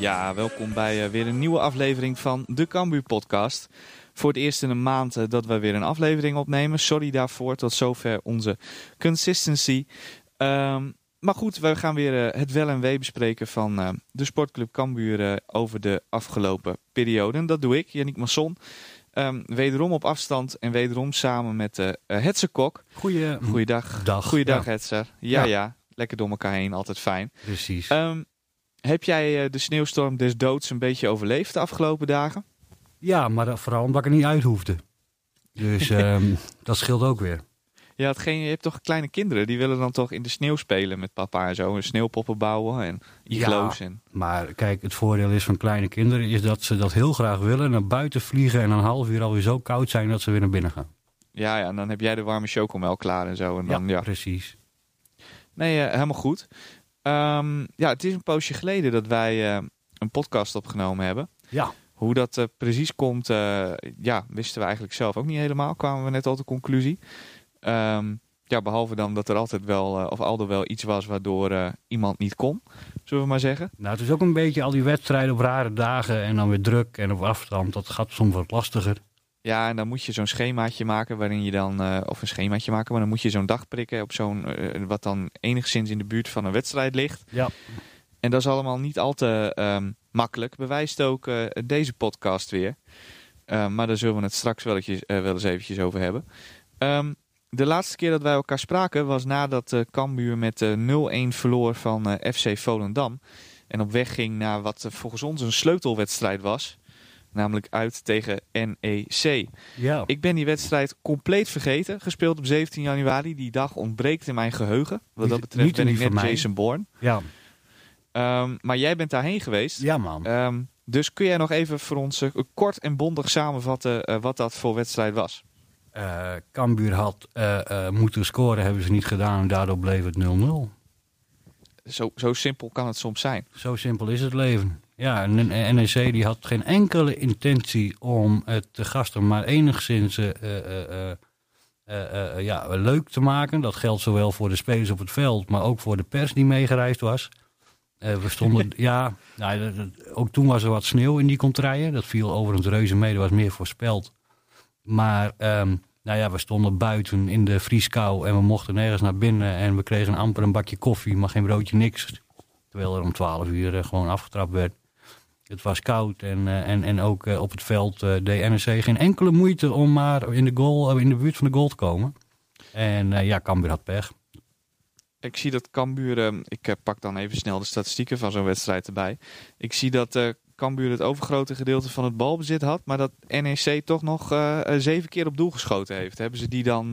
Ja, welkom bij eh, weer een nieuwe aflevering van de Cambuur podcast. Voor het eerst in een maand eh, dat we weer een aflevering opnemen. Sorry daarvoor, tot zover onze consistency. Ehm, maar goed, we gaan weer eh, het wel en wee bespreken van eh, de sportclub Cambuur over de afgelopen periode. En dat doe ik, Yannick Masson. Ehm, wederom op afstand en wederom samen met uh, Hetze Kok. Goeie, Goeiedag. Dag, Goeiedag ja. Hetzer. Ja, ja, Ja. Lekker door elkaar heen, altijd fijn. Precies. Ehm, heb jij de sneeuwstorm des doods een beetje overleefd de afgelopen dagen? Ja, maar vooral omdat ik er niet uit hoefde. Dus ehm, dat scheelt ook weer. Je, had geen, je hebt toch kleine kinderen, die willen dan toch in de sneeuw spelen met papa en zo. En sneeuwpoppen bouwen en igloos. Ja. En, Maar kijk, het voordeel is van kleine kinderen is dat ze dat heel graag willen. Naar buiten vliegen en een half uur alweer zo koud zijn dat ze weer naar binnen gaan. ja, ja, en dan heb jij de warme chocomel klaar en zo. En dan, ja. precies. Nee, eh, helemaal goed. Ehm, ja, het is een poosje geleden dat wij eh, een podcast opgenomen hebben. Ja, Hoe dat eh, precies komt, eh, ja, wisten we eigenlijk zelf ook niet helemaal. Kwamen we net al de conclusie. Ehm, ja, behalve dan dat er altijd wel, eh, of al er wel iets was waardoor iemand niet kon, zullen we maar zeggen. nou het is ook een beetje al die wedstrijden op rare dagen en dan weer druk en op afstand. Dat gaat soms wat lastiger. Ja, en dan moet je zo'n schemaatje maken waarin je dan, of een schemaatje maken, maar dan moet je zo'n dag prikken op zo'n, wat dan enigszins in de buurt van een wedstrijd ligt. Ja. En dat is allemaal niet al te ehm, makkelijk. Bewijst ook eh, deze podcast weer. Eh, maar daar zullen we het straks wel, etjes- eh, wel eens eventjes over hebben. Ehm, de laatste keer dat wij elkaar spraken was nadat uh, Cambuur met eh, 0-1 verloor van FC Volendam. En op weg ging naar wat volgens ons een sleutelwedstrijd was. Namelijk uit tegen NEC. Ja. Ik ben die wedstrijd compleet vergeten. Gespeeld op 17 januari. Die dag ontbreekt in mijn geheugen. Wat dat Niet- betreft niet ben ik net. Jason Bourne. ja. Ehm, maar jij bent daarheen geweest. Ja, man. Ehm, dus kun jij nog even voor ons eh, kort en bondig samenvatten eh, wat dat voor wedstrijd was? Eh Cambuur had moeten scoren, hebben ze niet gedaan en daardoor bleef het 0-0. Zo, zo simpel kan het soms zijn. Zo simpel is het leven. Ja, en NEC die had geen enkele intentie om het de gasten maar enigszins ja, leuk te maken. Dat geldt zowel voor de spelers op het veld, maar ook voor de pers die meegereisd was. Eh, we stonden, ja, nou, ook toen was er wat sneeuw in die contraien. Dat viel overigens reuze mee, dat was meer voorspeld. Maar ehm, nou ja, we stonden buiten in de vrieskou en we mochten nergens naar binnen. En we kregen amper een bakje koffie, maar geen broodje, niks. Terwijl er om 12 uur eh, gewoon afgetrapt werd. Het was koud en, eh, en, en ook op het veld deed NEC geen enkele moeite om maar in de, goal, in de buurt van de goal te komen. En ja, Cambuur had pech. Ik zie dat Cambuur, eh, ik eh, pak dan even snel de statistieken van zo'n wedstrijd erbij. Ik zie dat eh Cambuur het overgrote gedeelte van het balbezit had, maar dat NEC toch nog eh, zeven keer op doel geschoten heeft. Hebben ze die dan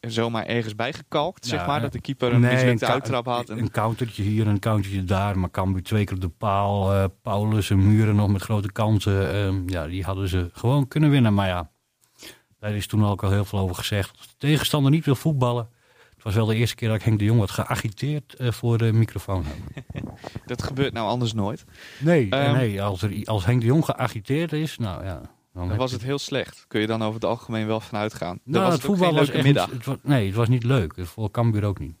zomaar ergens bijgekalkt, zeg maar? Dat de keeper een Nee, mislukte uittrap had. En... Een countertje hier en een countertje daar. Maar Cambuur twee keer op de paal. Paulus en Muren nog met grote kansen. Ehm, ja, die hadden ze gewoon kunnen winnen. Maar ja, daar is toen ook al heel veel over gezegd. Als de tegenstander niet wil voetballen. Het was wel de eerste keer dat ik Henk de Jong wat geagiteerd eh, voor de microfoon heb. Dat gebeurt nou anders nooit. Nee, Ehm, nee als, er, als Henk de Jong geagiteerd is, nou ja. Dan was het heel slecht. Kun je dan over het algemeen wel van uitgaan. Dan Nou, was het voetbal was echt middag. niet- het was, nee, het was niet leuk. Voor Cambuur ook niet.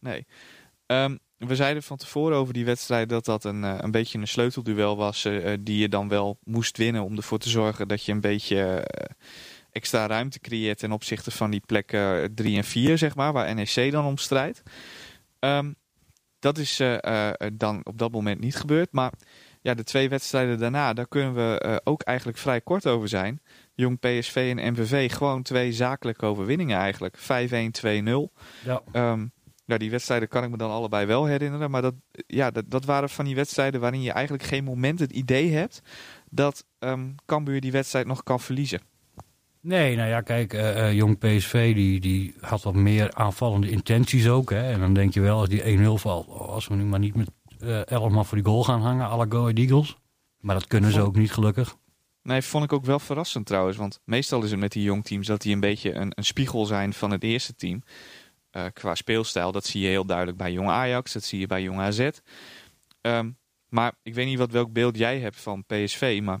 Nee. Ehm, we zeiden van tevoren over die wedstrijd dat dat een, eh, een beetje een sleutelduel was. eh, die je dan wel moest winnen om ervoor te zorgen dat je een beetje extra ruimte creëert ten opzichte van die plekken 3 en 4, zeg maar, waar NEC dan om strijdt. Ehm, dat is eh, eh, dan op dat moment niet gebeurd. Maar ja, de twee wedstrijden daarna, daar kunnen we eh, ook eigenlijk vrij kort over zijn. Jong PSV en MVV, gewoon twee zakelijke overwinningen eigenlijk. 5-1, 2-0. Ja. Ehm, nou, die wedstrijden kan ik me dan allebei wel herinneren. Maar dat, ja, dat, dat waren van die wedstrijden waarin je eigenlijk geen moment het idee hebt dat ehm Cambuur die wedstrijd nog kan verliezen. Nee, nou ja, kijk, eh, eh, jong PSV die, die had wat meer aanvallende intenties ook. Hè? En dan denk je wel, als die 1-0 valt, oh, als we nu maar niet met eh 11 man voor die goal gaan hangen, à la Go Eagles. Maar dat kunnen ze ook niet, gelukkig. Nee, vond ik ook wel verrassend trouwens. Want meestal is het met die jong teams dat die een beetje een, een spiegel zijn van het eerste team. qua speelstijl. Dat zie je heel duidelijk bij Jong Ajax, dat zie je bij Jong AZ. Ehm, maar ik weet niet wat, welk beeld jij hebt van PSV, maar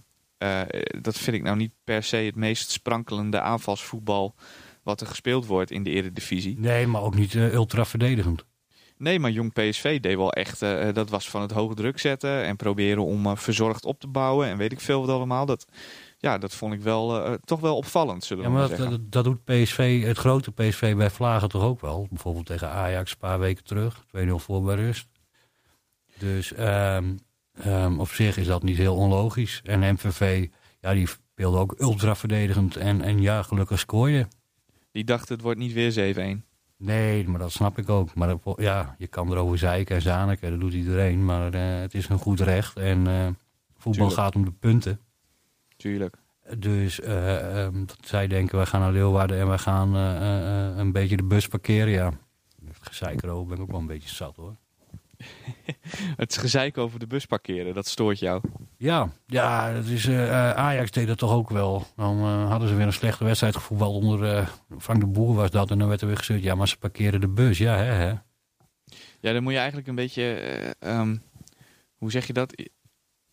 dat vind ik nou niet per se het meest sprankelende aanvalsvoetbal wat er gespeeld wordt in de Eredivisie. Nee, maar ook niet eh, ultra verdedigend. Nee, maar jong PSV deed wel echt, eh, dat was van het hoge druk zetten en proberen om eh, verzorgd op te bouwen en weet ik veel wat allemaal. Dat, ja, dat vond ik wel eh, toch wel opvallend, zullen Ja, we maar maar dat, dat doet PSV, het grote PSV bij Vlagen toch ook wel. Bijvoorbeeld tegen Ajax een paar weken terug. 2-0 voor bij rust. Dus ehm, ehm, op zich is dat niet heel onlogisch. En MVV, ja, die speelde ook ultra verdedigend. En, en ja, gelukkig scoor je. Die dacht het wordt niet weer 7-1. Nee, maar dat snap ik ook. Maar dat- ja, je kan erover zeiken en zaniken, dat doet iedereen. Maar eh, het is een goed recht. En eh, voetbal Tuurlijk. gaat om de punten. Tuurlijk. Dus eh, ehm, dat zij denken, wij gaan naar Leeuwarden en wij gaan een beetje de bus parkeren. Ja, gezeik erover ben ik ook wel een beetje zat hoor. Het gezeik over de bus parkeren, dat stoort jou. Ja, ja dat is, eh, eh, Ajax deed dat toch ook wel. Dan eh, hadden ze weer een slechte wedstrijd gevoetbald onder eh, Frank de Boer was dat. En dan werd er weer gezegd, ja maar ze parkeren de bus. Ja, hè, hè. Ja, dan moet je eigenlijk een beetje, eh, ehm, hoe zeg je dat?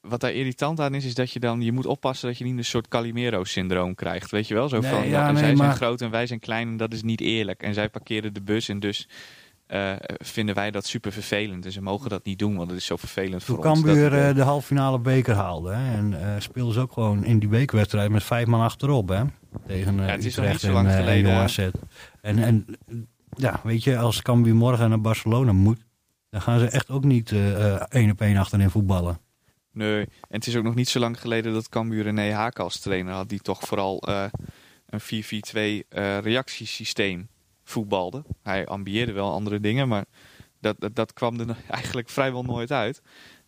Wat daar irritant aan is, is dat je dan, je moet oppassen dat je niet een soort Calimero-syndroom krijgt. Weet je wel? Zo Nee, van, ja, en nee, zij zijn groot en wij zijn klein en dat is niet eerlijk. En zij parkeren de bus en dus eh, vinden wij dat super vervelend. En ze mogen dat niet doen, want het is zo vervelend Toen voor ons. Cambuur dat- eh, de halve finale beker haalde. Hè, en eh speelden ze ook gewoon in die bekerwedstrijd met vijf man achterop. Hè, tegen eh Ja, het is nog niet zo lang eh, geleden, en. En, en ja, weet je, als Cambuur morgen naar Barcelona moet... dan gaan ze echt ook niet eh, eh, één op één achterin voetballen. Nee, en het is ook nog niet zo lang geleden dat Cambuur René Haak als trainer had, die toch vooral eh, een 4-4-2 eh, reactiesysteem voetbalde. Hij ambieerde wel andere dingen, maar dat, dat, dat kwam er eigenlijk vrijwel nooit uit.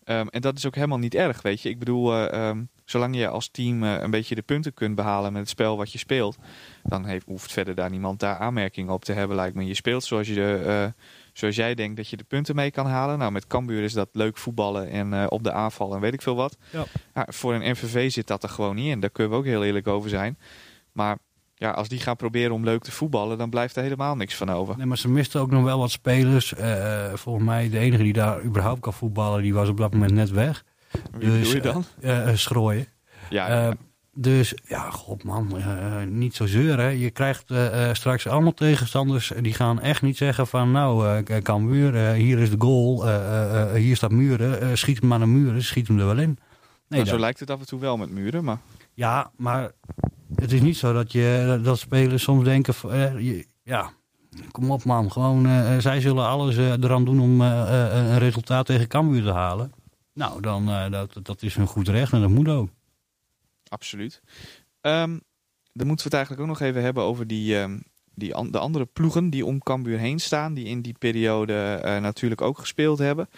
Ehm, en dat is ook helemaal niet erg, weet je. Ik bedoel, eh, ehm, zolang je als team eh, een beetje de punten kunt behalen met het spel wat je speelt, dan heeft, hoeft verder daar niemand daar aanmerkingen op te hebben, lijkt me. Je speelt zoals, je de, eh, zoals jij denkt dat je de punten mee kan halen. Nou, met Cambuur is dat leuk voetballen en op de aanval en weet ik veel wat. Ja. Ja, voor een MVV zit dat er gewoon niet in. Daar kunnen we ook heel eerlijk over zijn. Maar ja, als die gaan proberen om leuk te voetballen, dan blijft er helemaal niks van over. Nee, maar ze misten ook nog wel wat spelers. Eh, volgens mij de enige die daar überhaupt kan voetballen... die was op dat moment net weg. Wie bedoel je dan? eh, eh, Schrooien. Ja, dus ja, god man, niet zo zeuren. Je krijgt straks allemaal tegenstanders die gaan echt niet zeggen van nou, uh, Cambuur, eh, hier is de goal, hier staat Muren, schiet hem maar naar Muren, schiet hem er wel in. Nee, nou, zo lijkt het af en toe wel met muren, maar ja, maar het is niet zo dat, je, dat spelers soms denken, van, eh, ja, kom op man, gewoon, eh, eh, zij zullen alles eh, eraan doen om eh, eh, een resultaat tegen Cambuur te halen. Nou, dan, eh, dat, dat is hun goed recht en dat moet ook. absoluut. Ehm, dan moeten we het eigenlijk ook nog even hebben over die, ehm, die de andere ploegen die om Cambuur heen staan, die in die periode eh, natuurlijk ook gespeeld hebben.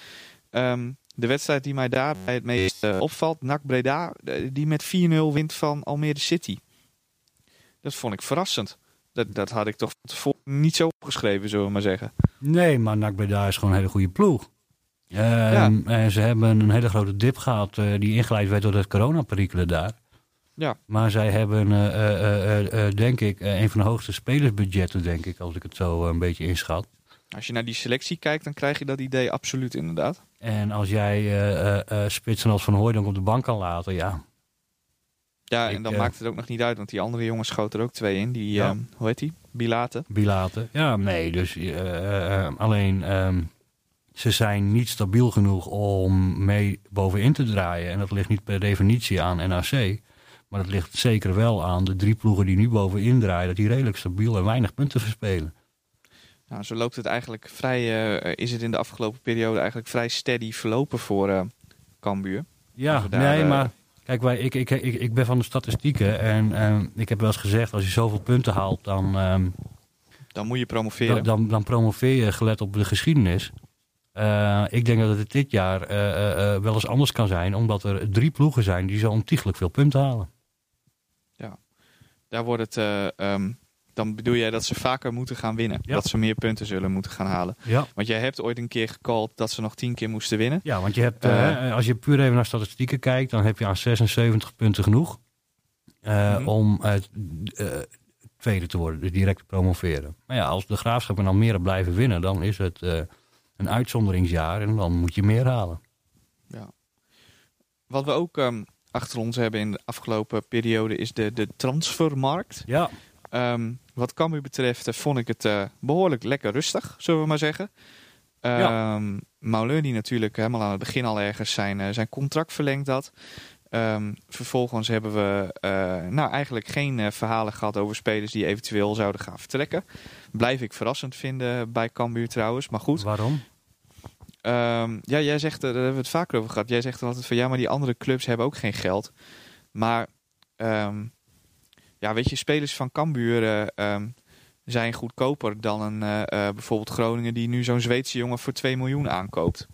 Ehm, de wedstrijd die mij daarbij het meest eh, opvalt, NAC Breda, eh, die met 4-0 wint van Almere City. Dat vond ik verrassend. Dat, dat had ik toch tevoren niet zo opgeschreven, zullen we maar zeggen. Nee, maar NAC Breda is gewoon een hele goede ploeg. Ehm, En ze hebben een hele grote dip gehad eh, die ingeleid werd door het coronaperikelen daar. Ja. Maar zij hebben, eh, eh, denk ik, een van de hoogste spelersbudgetten, denk ik, als ik het zo een beetje inschat. Als je naar die selectie kijkt, dan krijg je dat idee absoluut inderdaad. En als jij spitsen als Van Hooijdonk op de bank kan laten, ja. Ja, Ik, en dan eh, maakt het ook nog niet uit, want die andere jongens schoten er ook twee in. Die, Ja. ehm, hoe heet die? Bilaten. Bilaten. Ja, nee, dus eh, eh, eh, alleen ehm, ze zijn niet stabiel genoeg om mee bovenin te draaien. En dat ligt niet per definitie aan NAC. Maar dat ligt zeker wel aan de drie ploegen die nu bovenin draaien. Dat die redelijk stabiel en weinig punten verspelen. Nou, zo loopt het eigenlijk vrij, eh, is het in de afgelopen periode eigenlijk vrij steady verlopen voor eh Cambuur. Ja, daar, nee, maar kijk, wij, ik, ik, ik, ik ben van de statistieken. En ehm, ik heb wel eens gezegd, als je zoveel punten haalt, dan, ehm, Dan moet je promoveren. dan, dan, promoveer je gelet op de geschiedenis. Eh, ik denk dat het dit jaar eh, wel eens anders kan zijn, omdat er drie ploegen zijn die zo ontiegelijk veel punten halen. Daar wordt het, eh, ehm, dan bedoel jij dat ze vaker moeten gaan winnen. Ja. Dat ze meer punten zullen moeten gaan halen. Ja. Want jij hebt ooit een keer gecallt dat ze nog tien keer moesten winnen. Ja, want je hebt, eh, Eh. als je puur even naar statistieken kijkt, dan heb je aan 76 punten genoeg. eh, Mhm. Om eh, eh, tweede te worden, dus direct te promoveren. Maar ja, als de Graafschap en Almere blijven winnen, dan is het eh, een uitzonderingsjaar en dan moet je meer halen. Wat we ook ehm, achter ons hebben in de afgelopen periode is de, de transfermarkt. Ja, Ehm, wat Cambuur betreft eh, vond ik het eh, behoorlijk lekker rustig, zullen we maar zeggen. Ja. Um, Mauleur die natuurlijk helemaal aan het begin al ergens zijn, eh, zijn contract verlengd had. Ehm, vervolgens hebben we nou, eigenlijk geen verhalen gehad over spelers die eventueel zouden gaan vertrekken. Blijf ik verrassend vinden bij Cambuur trouwens, maar goed. waarom? Ja, jij zegt, daar hebben we het vaker over gehad. Jij zegt dan altijd van ja, maar die andere clubs hebben ook geen geld. Maar ja, weet je, spelers van Cambuur eh, ehm, zijn goedkoper dan een eh, eh, bijvoorbeeld Groningen die nu zo'n Zweedse jongen voor 2 miljoen aankoopt.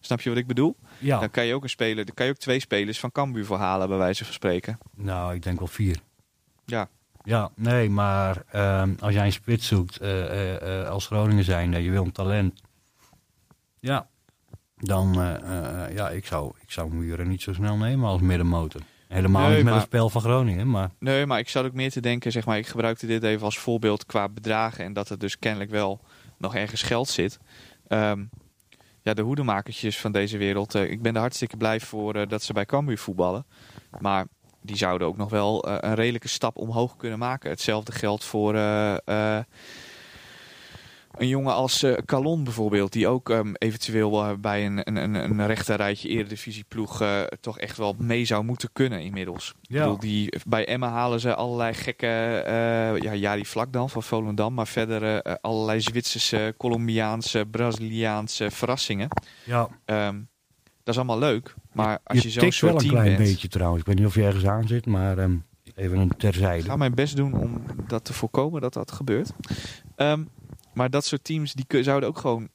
Snap je wat ik bedoel? Ja, Dan kan je ook een speler, dan kan je ook twee spelers van Cambuur voor halen, bij wijze van spreken. nou, ik denk wel vier. Ja, Ja, nee, maar ehm, als jij een spits zoekt als Groningen zijn, je wil een talent. Ja, dan, ja, ik zou, ik zou Muren niet zo snel nemen als middenmotor. Helemaal Nee, niet met maar- het spel van Groningen, maar Nee, maar ik zat ook meer te denken, zeg maar, ik gebruikte dit even als voorbeeld qua bedragen en dat er dus kennelijk wel nog ergens geld zit. Ehm, ja, de hoedemakertjes van deze wereld, eh, ik ben er hartstikke blij voor eh, dat ze bij Cambuur voetballen. Maar die zouden ook nog wel eh, een redelijke stap omhoog kunnen maken. Hetzelfde geldt voor een jongen als eh Calon bijvoorbeeld, die ook ehm, eventueel bij een, een, een, rechterrijtje eredivisieploeg eh toch echt wel mee zou moeten kunnen inmiddels. Ik Ja. bedoel, die, bij Emma halen ze allerlei gekke, eh ja, Jari Vlak dan van Volendam, maar verder allerlei Zwitserse, Colombiaanse, Braziliaanse verrassingen. ja. Ehm, dat is allemaal leuk, maar als je, je zo'n wel een team klein bent, beetje trouwens. Ik weet niet of je ergens aan zit, maar ehm, even een ik terzijde. ga mijn best doen om dat te voorkomen dat dat gebeurt. Maar dat soort teams die zouden ook gewoon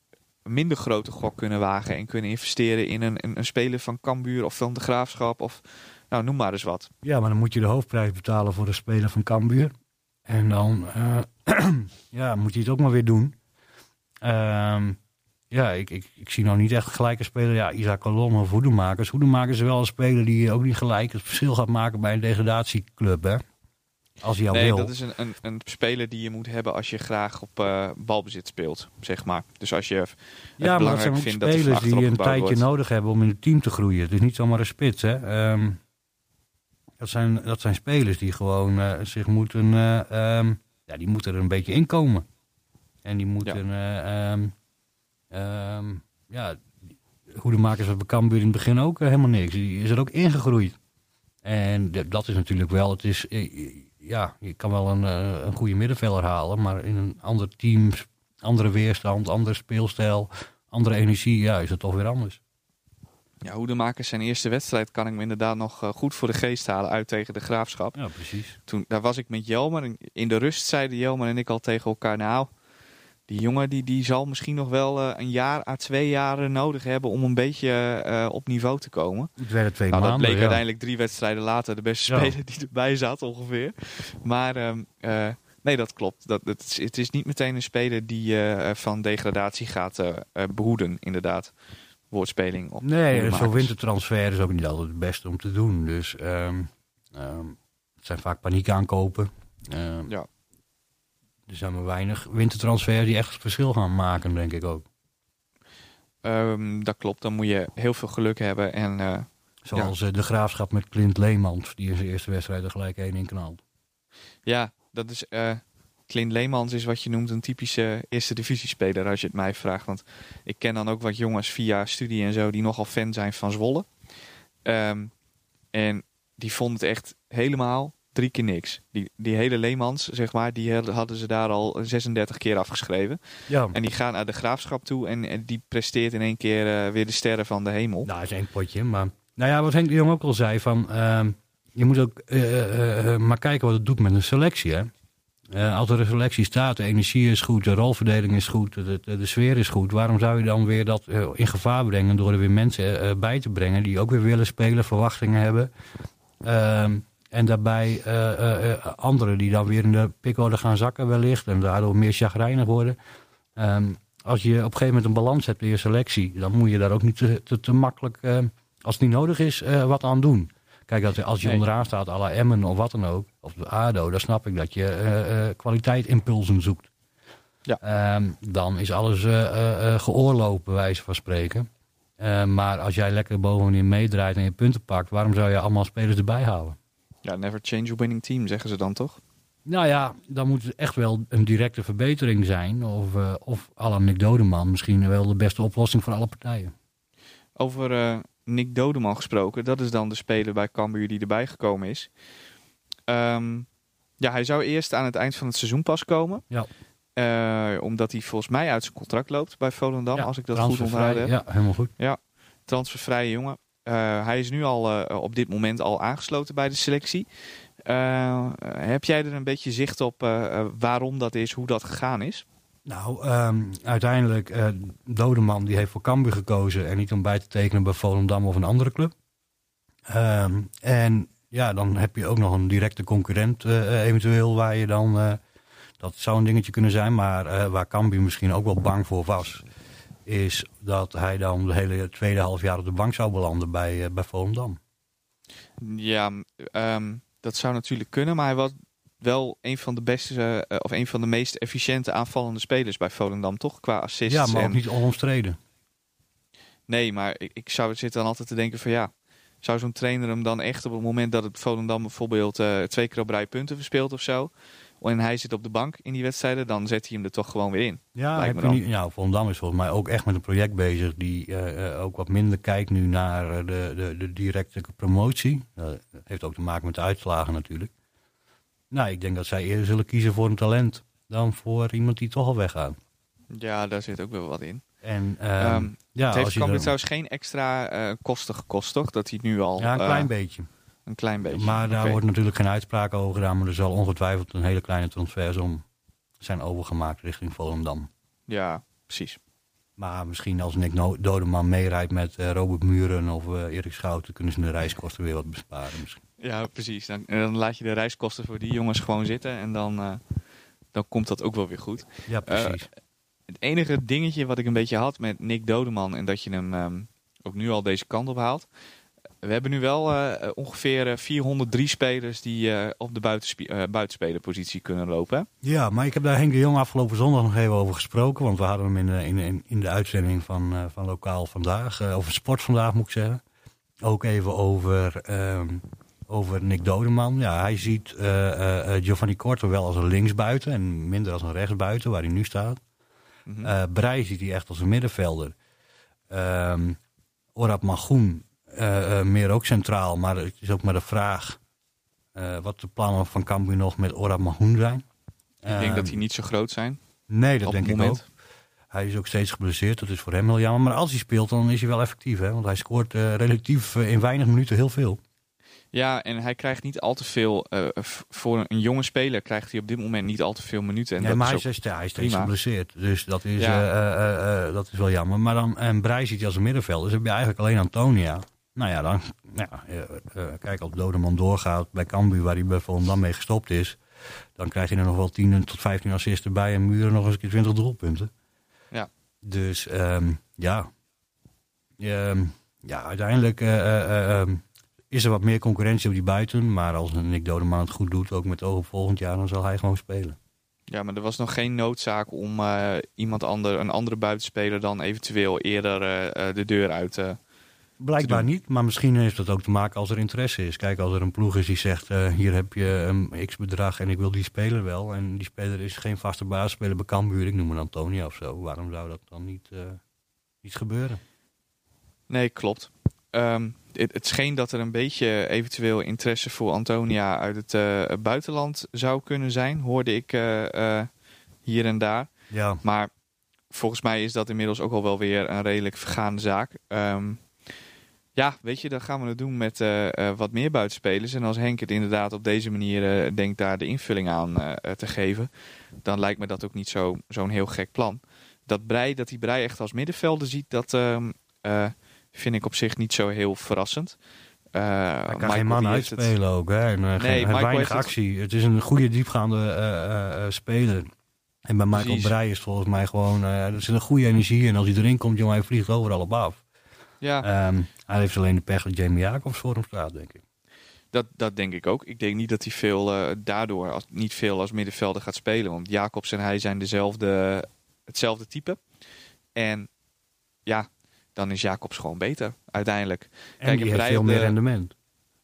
een minder grote gok kunnen wagen en kunnen investeren in een, een, een speler van Cambuur of van de Graafschap of nou noem maar eens wat. Ja, maar dan moet je de hoofdprijs betalen voor de speler van Cambuur. En dan eh, ja, moet hij het ook maar weer doen. Ehm, ja, ik, ik, ik zie nou niet echt gelijk een speler. Ja, Isaac Colom of Hoedemakers. Hoedemakers is wel een speler die ook niet gelijk het verschil gaat maken bij een degradatieclub, hè? Als hij al nee, wil. dat is een, een, een speler die je moet hebben als je graag op eh, balbezit speelt, zeg maar. Dus als je het ja, maar dat belangrijk zijn ook vindt dat er van spelers die een tijdje wordt. nodig hebben om in het team te groeien. Het is niet zomaar een spits, hè? Ehm, dat, zijn, dat zijn spelers die gewoon eh, zich moeten, eh, ehm, ja, die moeten er een beetje in komen. En die moeten, ehm, ehm, ja, Hoedemakers bij Cambuur in het begin ook helemaal niks. Die is er ook ingegroeid. En dat is natuurlijk wel, het is, ja, je kan wel een, eh, een goede middenvelder halen, maar in een ander team, andere weerstand, andere speelstijl, andere energie, ja, is het toch weer anders. Ja, Hoedemakers zijn eerste wedstrijd kan ik me inderdaad nog eh, goed voor de geest halen uit tegen de Graafschap. Ja, precies. Toen, daar was ik met Jelmer. In de rust zeiden Jelmer en ik al tegen elkaar, nou, die jongen die, die zal misschien nog wel eh, een jaar à twee jaar nodig hebben om een beetje eh, op niveau te komen. Het werden twee Nou, dat maanden, bleek ja. uiteindelijk drie wedstrijden later de beste Ja. speler die erbij zat ongeveer. Maar ehm, eh, nee, dat klopt. Dat, het, is, het is niet meteen een speler die eh, van degradatie gaat eh, eh, behoeden, inderdaad. Woordspeling op Nee, Hoedemakers. zo'n wintertransfer is ook niet altijd het beste om te doen. Dus ehm, ehm, het zijn vaak paniekaankopen. Ehm, Ja. Er zijn maar weinig wintertransfers die echt verschil gaan maken, denk ik ook. Ehm, dat klopt, dan moet je heel veel geluk hebben. En eh, Zoals eh, de graafschap met Clint Leemans, die in zijn eerste wedstrijd er gelijk één in knalt. ja, dat is. eh Clint Leemans is wat je noemt een typische eerste divisiespeler, als je het mij vraagt. Want ik ken dan ook wat jongens via studie en zo die nogal fan zijn van Zwolle. Ehm, en die vonden het echt helemaal drie keer niks. Die, die hele Leemans, zeg maar, die hadden- ze daar al 36 keer afgeschreven. Ja, En die gaan naar de graafschap toe en, en die presteert in één keer eh, weer de sterren van de hemel. nou is één potje. Maar nou ja, wat Henk de Jong ook al zei, van, ehm, je moet ook eh, eh, maar kijken wat het doet met een selectie. Hè? Als er een selectie staat, de energie is goed, de rolverdeling is goed, de, de, de sfeer is goed. Waarom zou je dan weer dat in gevaar brengen door er weer mensen bij te brengen die ook weer willen spelen, verwachtingen hebben? Ehm, en daarbij eh, eh, eh, anderen die dan weer in de pikorde gaan zakken wellicht en daardoor meer chagrijnig worden. Ehm, als je op een gegeven moment een balans hebt in je selectie, dan moet je daar ook niet te, te, te makkelijk, als het niet nodig is, wat aan doen. Kijk, als, als je onderaan staat, à la Emmen of wat dan ook, of de ADO, dan snap ik dat je kwaliteitimpulsen zoekt. Ja. Ehm, dan is alles geoorloofd, bij wijze van spreken. Eh, maar als jij lekker bovenin meedraait en je punten pakt, waarom zou je allemaal spelers erbij halen? Ja, never change a winning team, zeggen ze dan toch? Nou ja, dan moet het echt wel een directe verbetering zijn. Of, eh of à Nick Dodeman misschien wel de beste oplossing voor alle partijen. Over eh, Nick Dodeman gesproken, dat is dan de speler bij Cambuur die erbij gekomen is. Ehm, ja, hij zou eerst aan het eind van het seizoen pas komen. Ja. Eh, omdat hij volgens mij uit zijn contract loopt bij Volendam, Ja, als ik dat goed onthouden heb. Ja, helemaal goed. Transfervrije jongen. Eh, hij is nu al eh, op dit moment al aangesloten bij de selectie. Eh, heb jij er een beetje zicht op waarom dat is, hoe dat gegaan is? Nou, ehm, uiteindelijk, eh Dodeman die heeft voor Cambuur gekozen en niet om bij te tekenen bij Volendam of een andere club. Ehm, en ja, dan heb je ook nog een directe concurrent eventueel waar je dan, dat zou een dingetje kunnen zijn, maar waar Cambuur misschien ook wel bang voor was, is dat hij dan de hele tweede half jaar op de bank zou belanden bij, eh, bij Volendam. Ja, ehm, dat zou natuurlijk kunnen, maar hij was wel een van de beste eh, of een van de meest efficiënte aanvallende spelers bij Volendam, toch? Qua assists. Ja, maar ook niet onomstreden. Nee, maar ik, ik zou zit dan altijd te denken van ja, zou zo'n trainer hem dan echt op het moment dat het Volendam bijvoorbeeld eh, twee keer op rij punten verspeelt of zo, en hij zit op de bank in die wedstrijden, dan zet hij hem er toch gewoon weer in. Ja, heb je Volendam is volgens mij ook echt met een project bezig die eh, eh, ook wat minder kijkt nu naar eh, de, de, de directe promotie. Dat heeft ook te maken met de uitslagen natuurlijk. Nou, ik denk dat zij eerder zullen kiezen voor een talent dan voor iemand die toch al weggaat. Ja, daar zit ook wel wat in. En Ehm, ja, het heeft Cambuur trouwens geen extra eh, kosten gekost, toch? Dat hij nu al ja, een klein beetje. Een klein beetje. Maar daar wordt natuurlijk geen uitspraak over gedaan, maar er zal ongetwijfeld een hele kleine transfersom zijn overgemaakt richting Volendam. Ja, precies. Maar misschien als Nick No- Dodeman meerijdt met eh, Robert Muren of eh, Erik Schouten, kunnen ze de reiskosten weer wat besparen misschien. Ja, precies. Dan, dan laat je de reiskosten voor die jongens gewoon zitten en dan, eh, dan komt dat ook wel weer goed. Ja, precies. Het enige dingetje wat ik een beetje had met Nick Dodeman en dat je hem ehm, ook nu al deze kant op haalt. We hebben nu wel eh, ongeveer eh, 403 spelers die eh, op de buitenspe- eh, buitenspelerpositie kunnen lopen. ja, maar ik heb daar Henk de Jong afgelopen zondag nog even over gesproken. Want we hadden hem in de, in, in, in de uitzending van, eh, van Lokaal Vandaag, eh, over Sport Vandaag moet ik zeggen. Ook even over, ehm, over Nick Dodeman. Ja, hij ziet eh, eh, eh, Giovanni Korte wel als een linksbuiten en minder als een rechtsbuiten, waar hij nu staat. Eh Breij ziet hij echt als een middenvelder. Ehm Orab Magoen eh, eh, meer ook centraal, maar het is ook maar de vraag eh, wat de plannen van Cambuur nog met Magoen zijn. ik denk dat die niet zo groot zijn Nee, dat denk ik ook. Hij is ook steeds geblesseerd, dat is voor hem heel jammer. Maar als hij speelt, dan is hij wel effectief. Hè? Want hij scoort relatief in weinig minuten heel veel. Ja, en hij krijgt niet al te veel. voor een jonge speler krijgt hij op dit moment niet al te veel minuten. En dat maar is hij is, hij is steeds geblesseerd. Dus dat is, Ja. dat is wel jammer. Maar dan, en Breij ziet hij als een middenveld. Dus heb je eigenlijk alleen Antonia. Nou ja, dan, ja, eh, eh, kijk, als Dodeman doorgaat bij Cambuur, waar hij bij Volendam mee gestopt is. Dan krijg je er nog wel 10 tot 15 assists erbij en Muren nog eens een keer 20 doelpunten. Ja. Dus ehm, ja. Ehm, ja, uiteindelijk eh, eh, eh, ehm, is er wat meer concurrentie op die buiten. Maar als Nick Dodeman het goed doet, ook met oog op volgend jaar, dan zal hij gewoon spelen. Ja, maar er was nog geen noodzaak om iemand ander, een andere buitenspeler dan eventueel eerder de deur uit. eh Blijkbaar niet, maar misschien heeft dat ook te maken als er interesse is. Kijk, als er een ploeg is die zegt, eh, hier heb je een x-bedrag en ik wil die speler wel. En die speler is geen vaste basisspeler bij Cambuur, ik noem een Antonia of zo. Waarom zou dat dan niet, eh, niet gebeuren? Nee, klopt. Ehm, het, het scheen dat er een beetje eventueel interesse voor Antonia uit het eh, buitenland zou kunnen zijn, hoorde ik hier en daar. Ja, Maar volgens mij is dat inmiddels ook al wel weer een redelijk vergaande zaak. Ehm, ja, weet je, dan gaan we het doen met eh, eh, wat meer buitenspelers. En als Henk het inderdaad op deze manier eh, denkt daar de invulling aan te geven, dan lijkt me dat ook niet zo- zo'n heel gek plan. Dat Brei, dat die Brei echt als middenvelder ziet, dat ehm, eh, vind ik op zich niet zo heel verrassend. Hij kan Michael, geen man het- uitspelen ook. Hè? En, eh, geen, hij weinig heeft actie. Het is een goede diepgaande speler. En bij Michael Precies. Breij is volgens mij gewoon, er zit een goede energie in. Als hij erin komt, jongen, hij vliegt overal op af. Ja, Ehm, hij heeft alleen de pech dat Jamie Jacobs voor hem staat, denk ik. Dat, dat denk ik ook. Ik denk niet dat hij veel eh, daardoor als, niet veel als middenvelder gaat spelen. Want Jacobs en hij zijn dezelfde, hetzelfde type. En ja, dan is Jacobs gewoon beter uiteindelijk. En Kijk, die heeft veel meer de- rendement.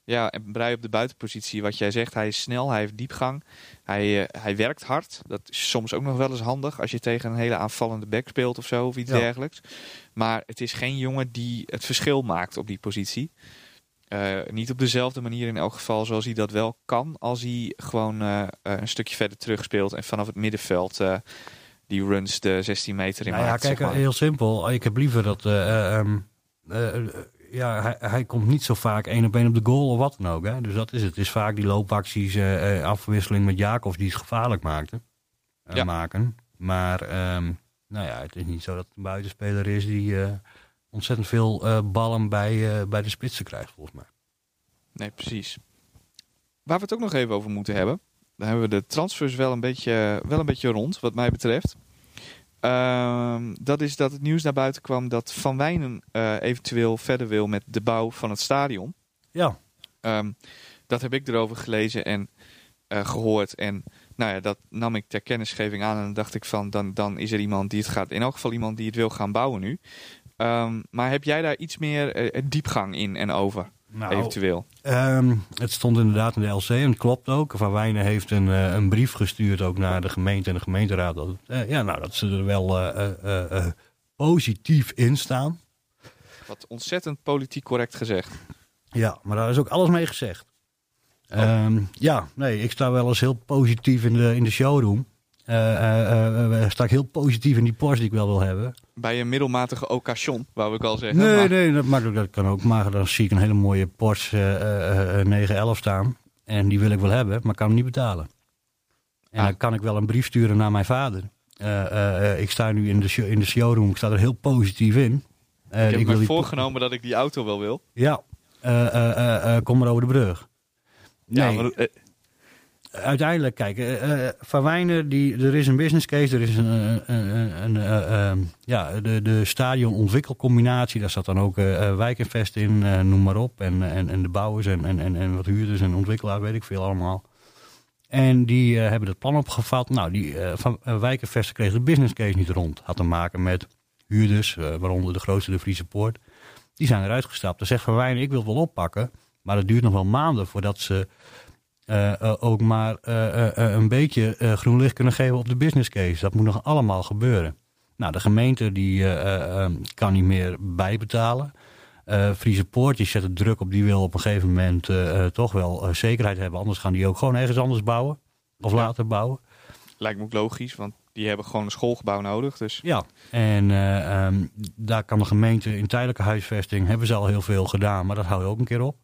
Ja, en Brei op de buitenpositie, wat jij zegt, hij is snel, hij heeft diepgang. Hij, eh, hij werkt hard. Dat is soms ook nog wel eens handig als je tegen een hele aanvallende back speelt of zo, of iets Ja. dergelijks. Maar het is geen jongen die het verschil maakt op die positie. Eh, niet op dezelfde manier in elk geval zoals hij dat wel kan als hij gewoon eh, een stukje verder terug speelt en vanaf het middenveld die runs de 16 meter in Nou ja, maakt. kijk, zeg maar. heel simpel. Ik heb liever dat... eh, ja, hij, hij komt niet zo vaak één op één op de goal of wat dan ook. Hè? Dus dat is het. Het is vaak die loopacties, eh, eh, afwisseling met Jacobs die het gevaarlijk maakte, eh, Ja. maken. Maar ehm, nou ja, het is niet zo dat het een buitenspeler is die ontzettend veel ballen bij, bij de spitsen krijgt, volgens mij. Nee, precies. Waar we het ook nog even over moeten hebben. Dan hebben we de transfers wel een beetje, wel een beetje rond, wat mij betreft. Ehm, dat is dat het nieuws naar buiten kwam dat Van Wijnen eh, eventueel verder wil met de bouw van het stadion. Ja, Ehm, dat heb ik erover gelezen en eh, gehoord. En nou ja, dat nam ik ter kennisgeving aan. En dan dacht ik van, dan, dan is er iemand die het gaat... In elk geval iemand die het wil gaan bouwen nu. Ehm, maar heb jij daar iets meer eh, diepgang in en over, nou, eventueel? Ehm, het stond inderdaad in de LC en het klopt ook. Van Wijnen heeft een, eh, een brief gestuurd ook naar de gemeente en de gemeenteraad. Dat, eh, ja, nou, dat ze er wel eh, positief in staan. Wat ontzettend politiek correct gezegd. Ja, maar daar is ook alles mee gezegd. Ehm, ja, nee, ik sta wel eens heel positief in de, in de showroom. Sta ik heel positief in die Porsche die ik wel wil hebben. Bij een middelmatige occasion, wou ik al zeggen. Nee, maar nee, dat, maar dat kan ook. Maar dan zie ik een hele mooie Porsche eh, eh, 911 staan. En die wil ik wel hebben, maar kan hem niet betalen. En Ah. dan kan ik wel een brief sturen naar mijn vader. Eh, eh, eh, ik sta nu in de, show- in de showroom, ik sta er heel positief in. Ik heb wil me die- voorgenomen dat ik die auto wel wil. Ja, kom maar over de brug. Ja, maar, uiteindelijk, kijk, eh, eh, Van Wijnen, die, er is een business case, er is een, een, een, een, eh, ehm, ja, de, de stadion-ontwikkelcombinatie, daar zat dan ook eh eh, Wijkinvest in, eh, noem maar op, en, en, en de bouwers en, en, en, wat huurders en ontwikkelaars, weet ik veel allemaal. En die eh, hebben het plan opgevat. Nou, die eh, van uh, Wijkenvest kreeg de business case niet rond. Had te maken met huurders, eh, waaronder de grootste de Friese Poort. Die zijn eruit gestapt. Dan zegt Van Wijnen, ik wil het wel oppakken. Maar het duurt nog wel maanden voordat ze eh, eh, ook maar eh, een beetje groen licht kunnen geven op de business case. Dat moet nog allemaal gebeuren. Nou, de gemeente die eh, eh, eh, kan niet meer bijbetalen. Friese Poort die zet druk op, die wil op een gegeven moment toch wel zekerheid hebben. Anders gaan die ook gewoon ergens anders bouwen. Of Ja. later bouwen. lijkt me ook logisch, want die hebben gewoon een schoolgebouw nodig. Dus Ja, en eh, ehm, daar kan de gemeente in tijdelijke huisvesting, hebben ze al heel veel gedaan, maar dat hou je ook een keer op.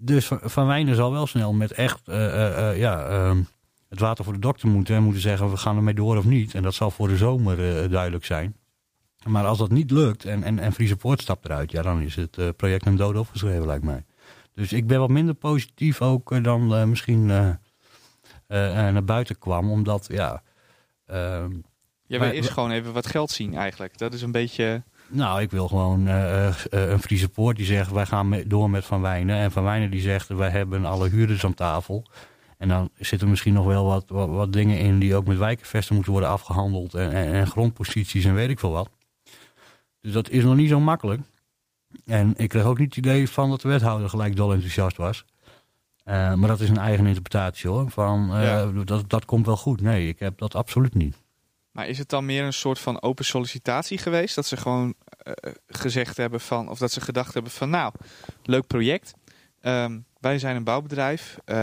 Dus Van- Wijnen zal wel snel met echt eh, eh, eh, ja, ehm, het water voor de dokter moeten en moeten zeggen we gaan ermee door of niet. En dat zal voor de zomer duidelijk zijn. Maar als dat niet lukt en, en, en Friese Poort stapt eruit, ja, dan is het project een dood opgeschreven, lijkt mij. Dus ik ben wat minder positief ook dan misschien naar buiten kwam, omdat ja. ehm, jij wil eerst gewoon even wat geld zien eigenlijk. Dat is een beetje... Nou, ik wil gewoon eh, eh, een Friese Poort die zegt wij gaan door met Van Wijnen. En Van Wijnen die zegt wij hebben alle huurders aan tafel. En dan zitten misschien nog wel wat, wat, wat dingen in die ook met wijkenvesten moeten worden afgehandeld. En, en, en grondposities en weet ik veel wat. Dus dat is nog niet zo makkelijk. En ik kreeg ook niet het idee van dat de wethouder gelijk dol enthousiast was. Eh, maar dat is een eigen interpretatie hoor. Van, eh, Ja. dat, dat komt wel goed. Nee, ik heb dat absoluut niet. Maar is het dan meer een soort van open sollicitatie geweest? Dat ze gewoon eh, gezegd hebben van... Of dat ze gedacht hebben van nou, leuk project. Ehm, wij zijn een bouwbedrijf. Eh,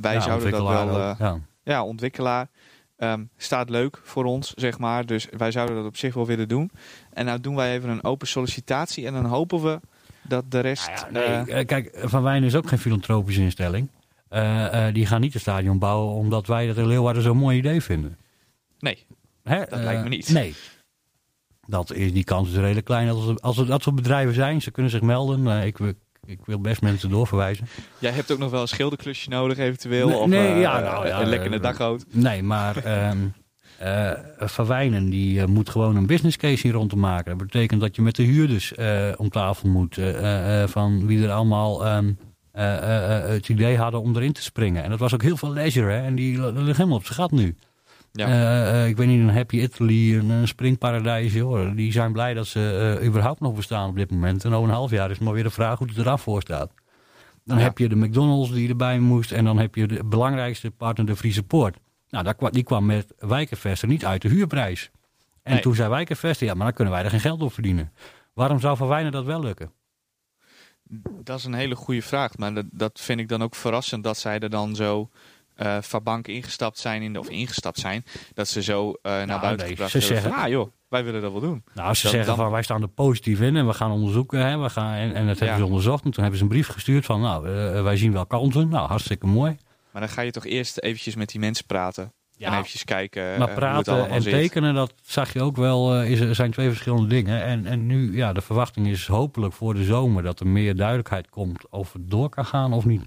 wij Ja, zouden dat wel... eh, ja. ja, ontwikkelaar. Ehm, staat leuk voor ons, zeg maar. Dus wij zouden dat op zich wel willen doen. En nou doen wij even een open sollicitatie. En dan hopen we dat de rest... Nou ja, nee, eh, eh, kijk, Van Wijnen is ook geen filantropische instelling. Eh, eh, die gaan niet het stadion bouwen omdat wij dat in Leeuwarden zo'n mooi idee vinden. nee, Hè? Dat Eh, lijkt me niet. Nee. Dat is, die kans is redelijk klein. Als er, als er dat soort bedrijven zijn, ze kunnen zich melden. Eh, ik, wil- ik wil best mensen doorverwijzen. jij hebt ook nog wel een schilderklusje nodig eventueel. Nee, of nee, eh, ja, nou ja, een lekkere eh, daggoot. Nee, maar ehm eh, Van Wijnen die eh, moet gewoon een business case hier rond te maken. Dat betekent dat je met de huurders eh, om tafel moet. eh, eh, van wie er allemaal ehm, eh, eh, eh, het idee hadden om erin te springen. En dat was ook heel veel leisure. Hè? En die ligt helemaal op zijn gat nu. Ja. Eh, eh, ik weet niet, een Happy Italy, een, een springparadijs. Joh. Die zijn blij dat ze eh, überhaupt nog bestaan op dit moment. En over een half jaar is het maar weer de vraag hoe het er af voor staat. Dan Ja. heb je de McDonald's die erbij moest. En dan heb je de belangrijkste partner, de Friese Poort. Nou, daar die kwam met Wijkenvesten niet uit de huurprijs. En Nee. toen zei Wijkenvesten, ja, maar dan kunnen wij er geen geld op verdienen. Waarom zou Van Wijnen dat wel lukken? Dat is een hele goede vraag. Maar dat, dat vind ik dan ook verrassend dat zij er dan zo eh van bank ingestapt zijn. In de, of ingestapt zijn. Dat ze zo eh, naar buiten nee, gebracht ze zeggen- van, ah joh, wij willen dat wel doen. Nou, als ze zeggen dan- van wij staan er positief in en we gaan onderzoeken. Hè, we gaan, en, en dat hebben Ja. ze onderzocht. En toen hebben ze een brief gestuurd van nou, eh, wij zien wel kansen. Nou, hartstikke mooi. Maar dan ga je toch eerst eventjes met die mensen praten. Ja. En eventjes kijken Maar hoe het praten en zit. tekenen, dat zag je ook wel, is, zijn twee verschillende dingen. En, en nu, ja, de verwachting is hopelijk voor de zomer dat er meer duidelijkheid komt of het door kan gaan of niet.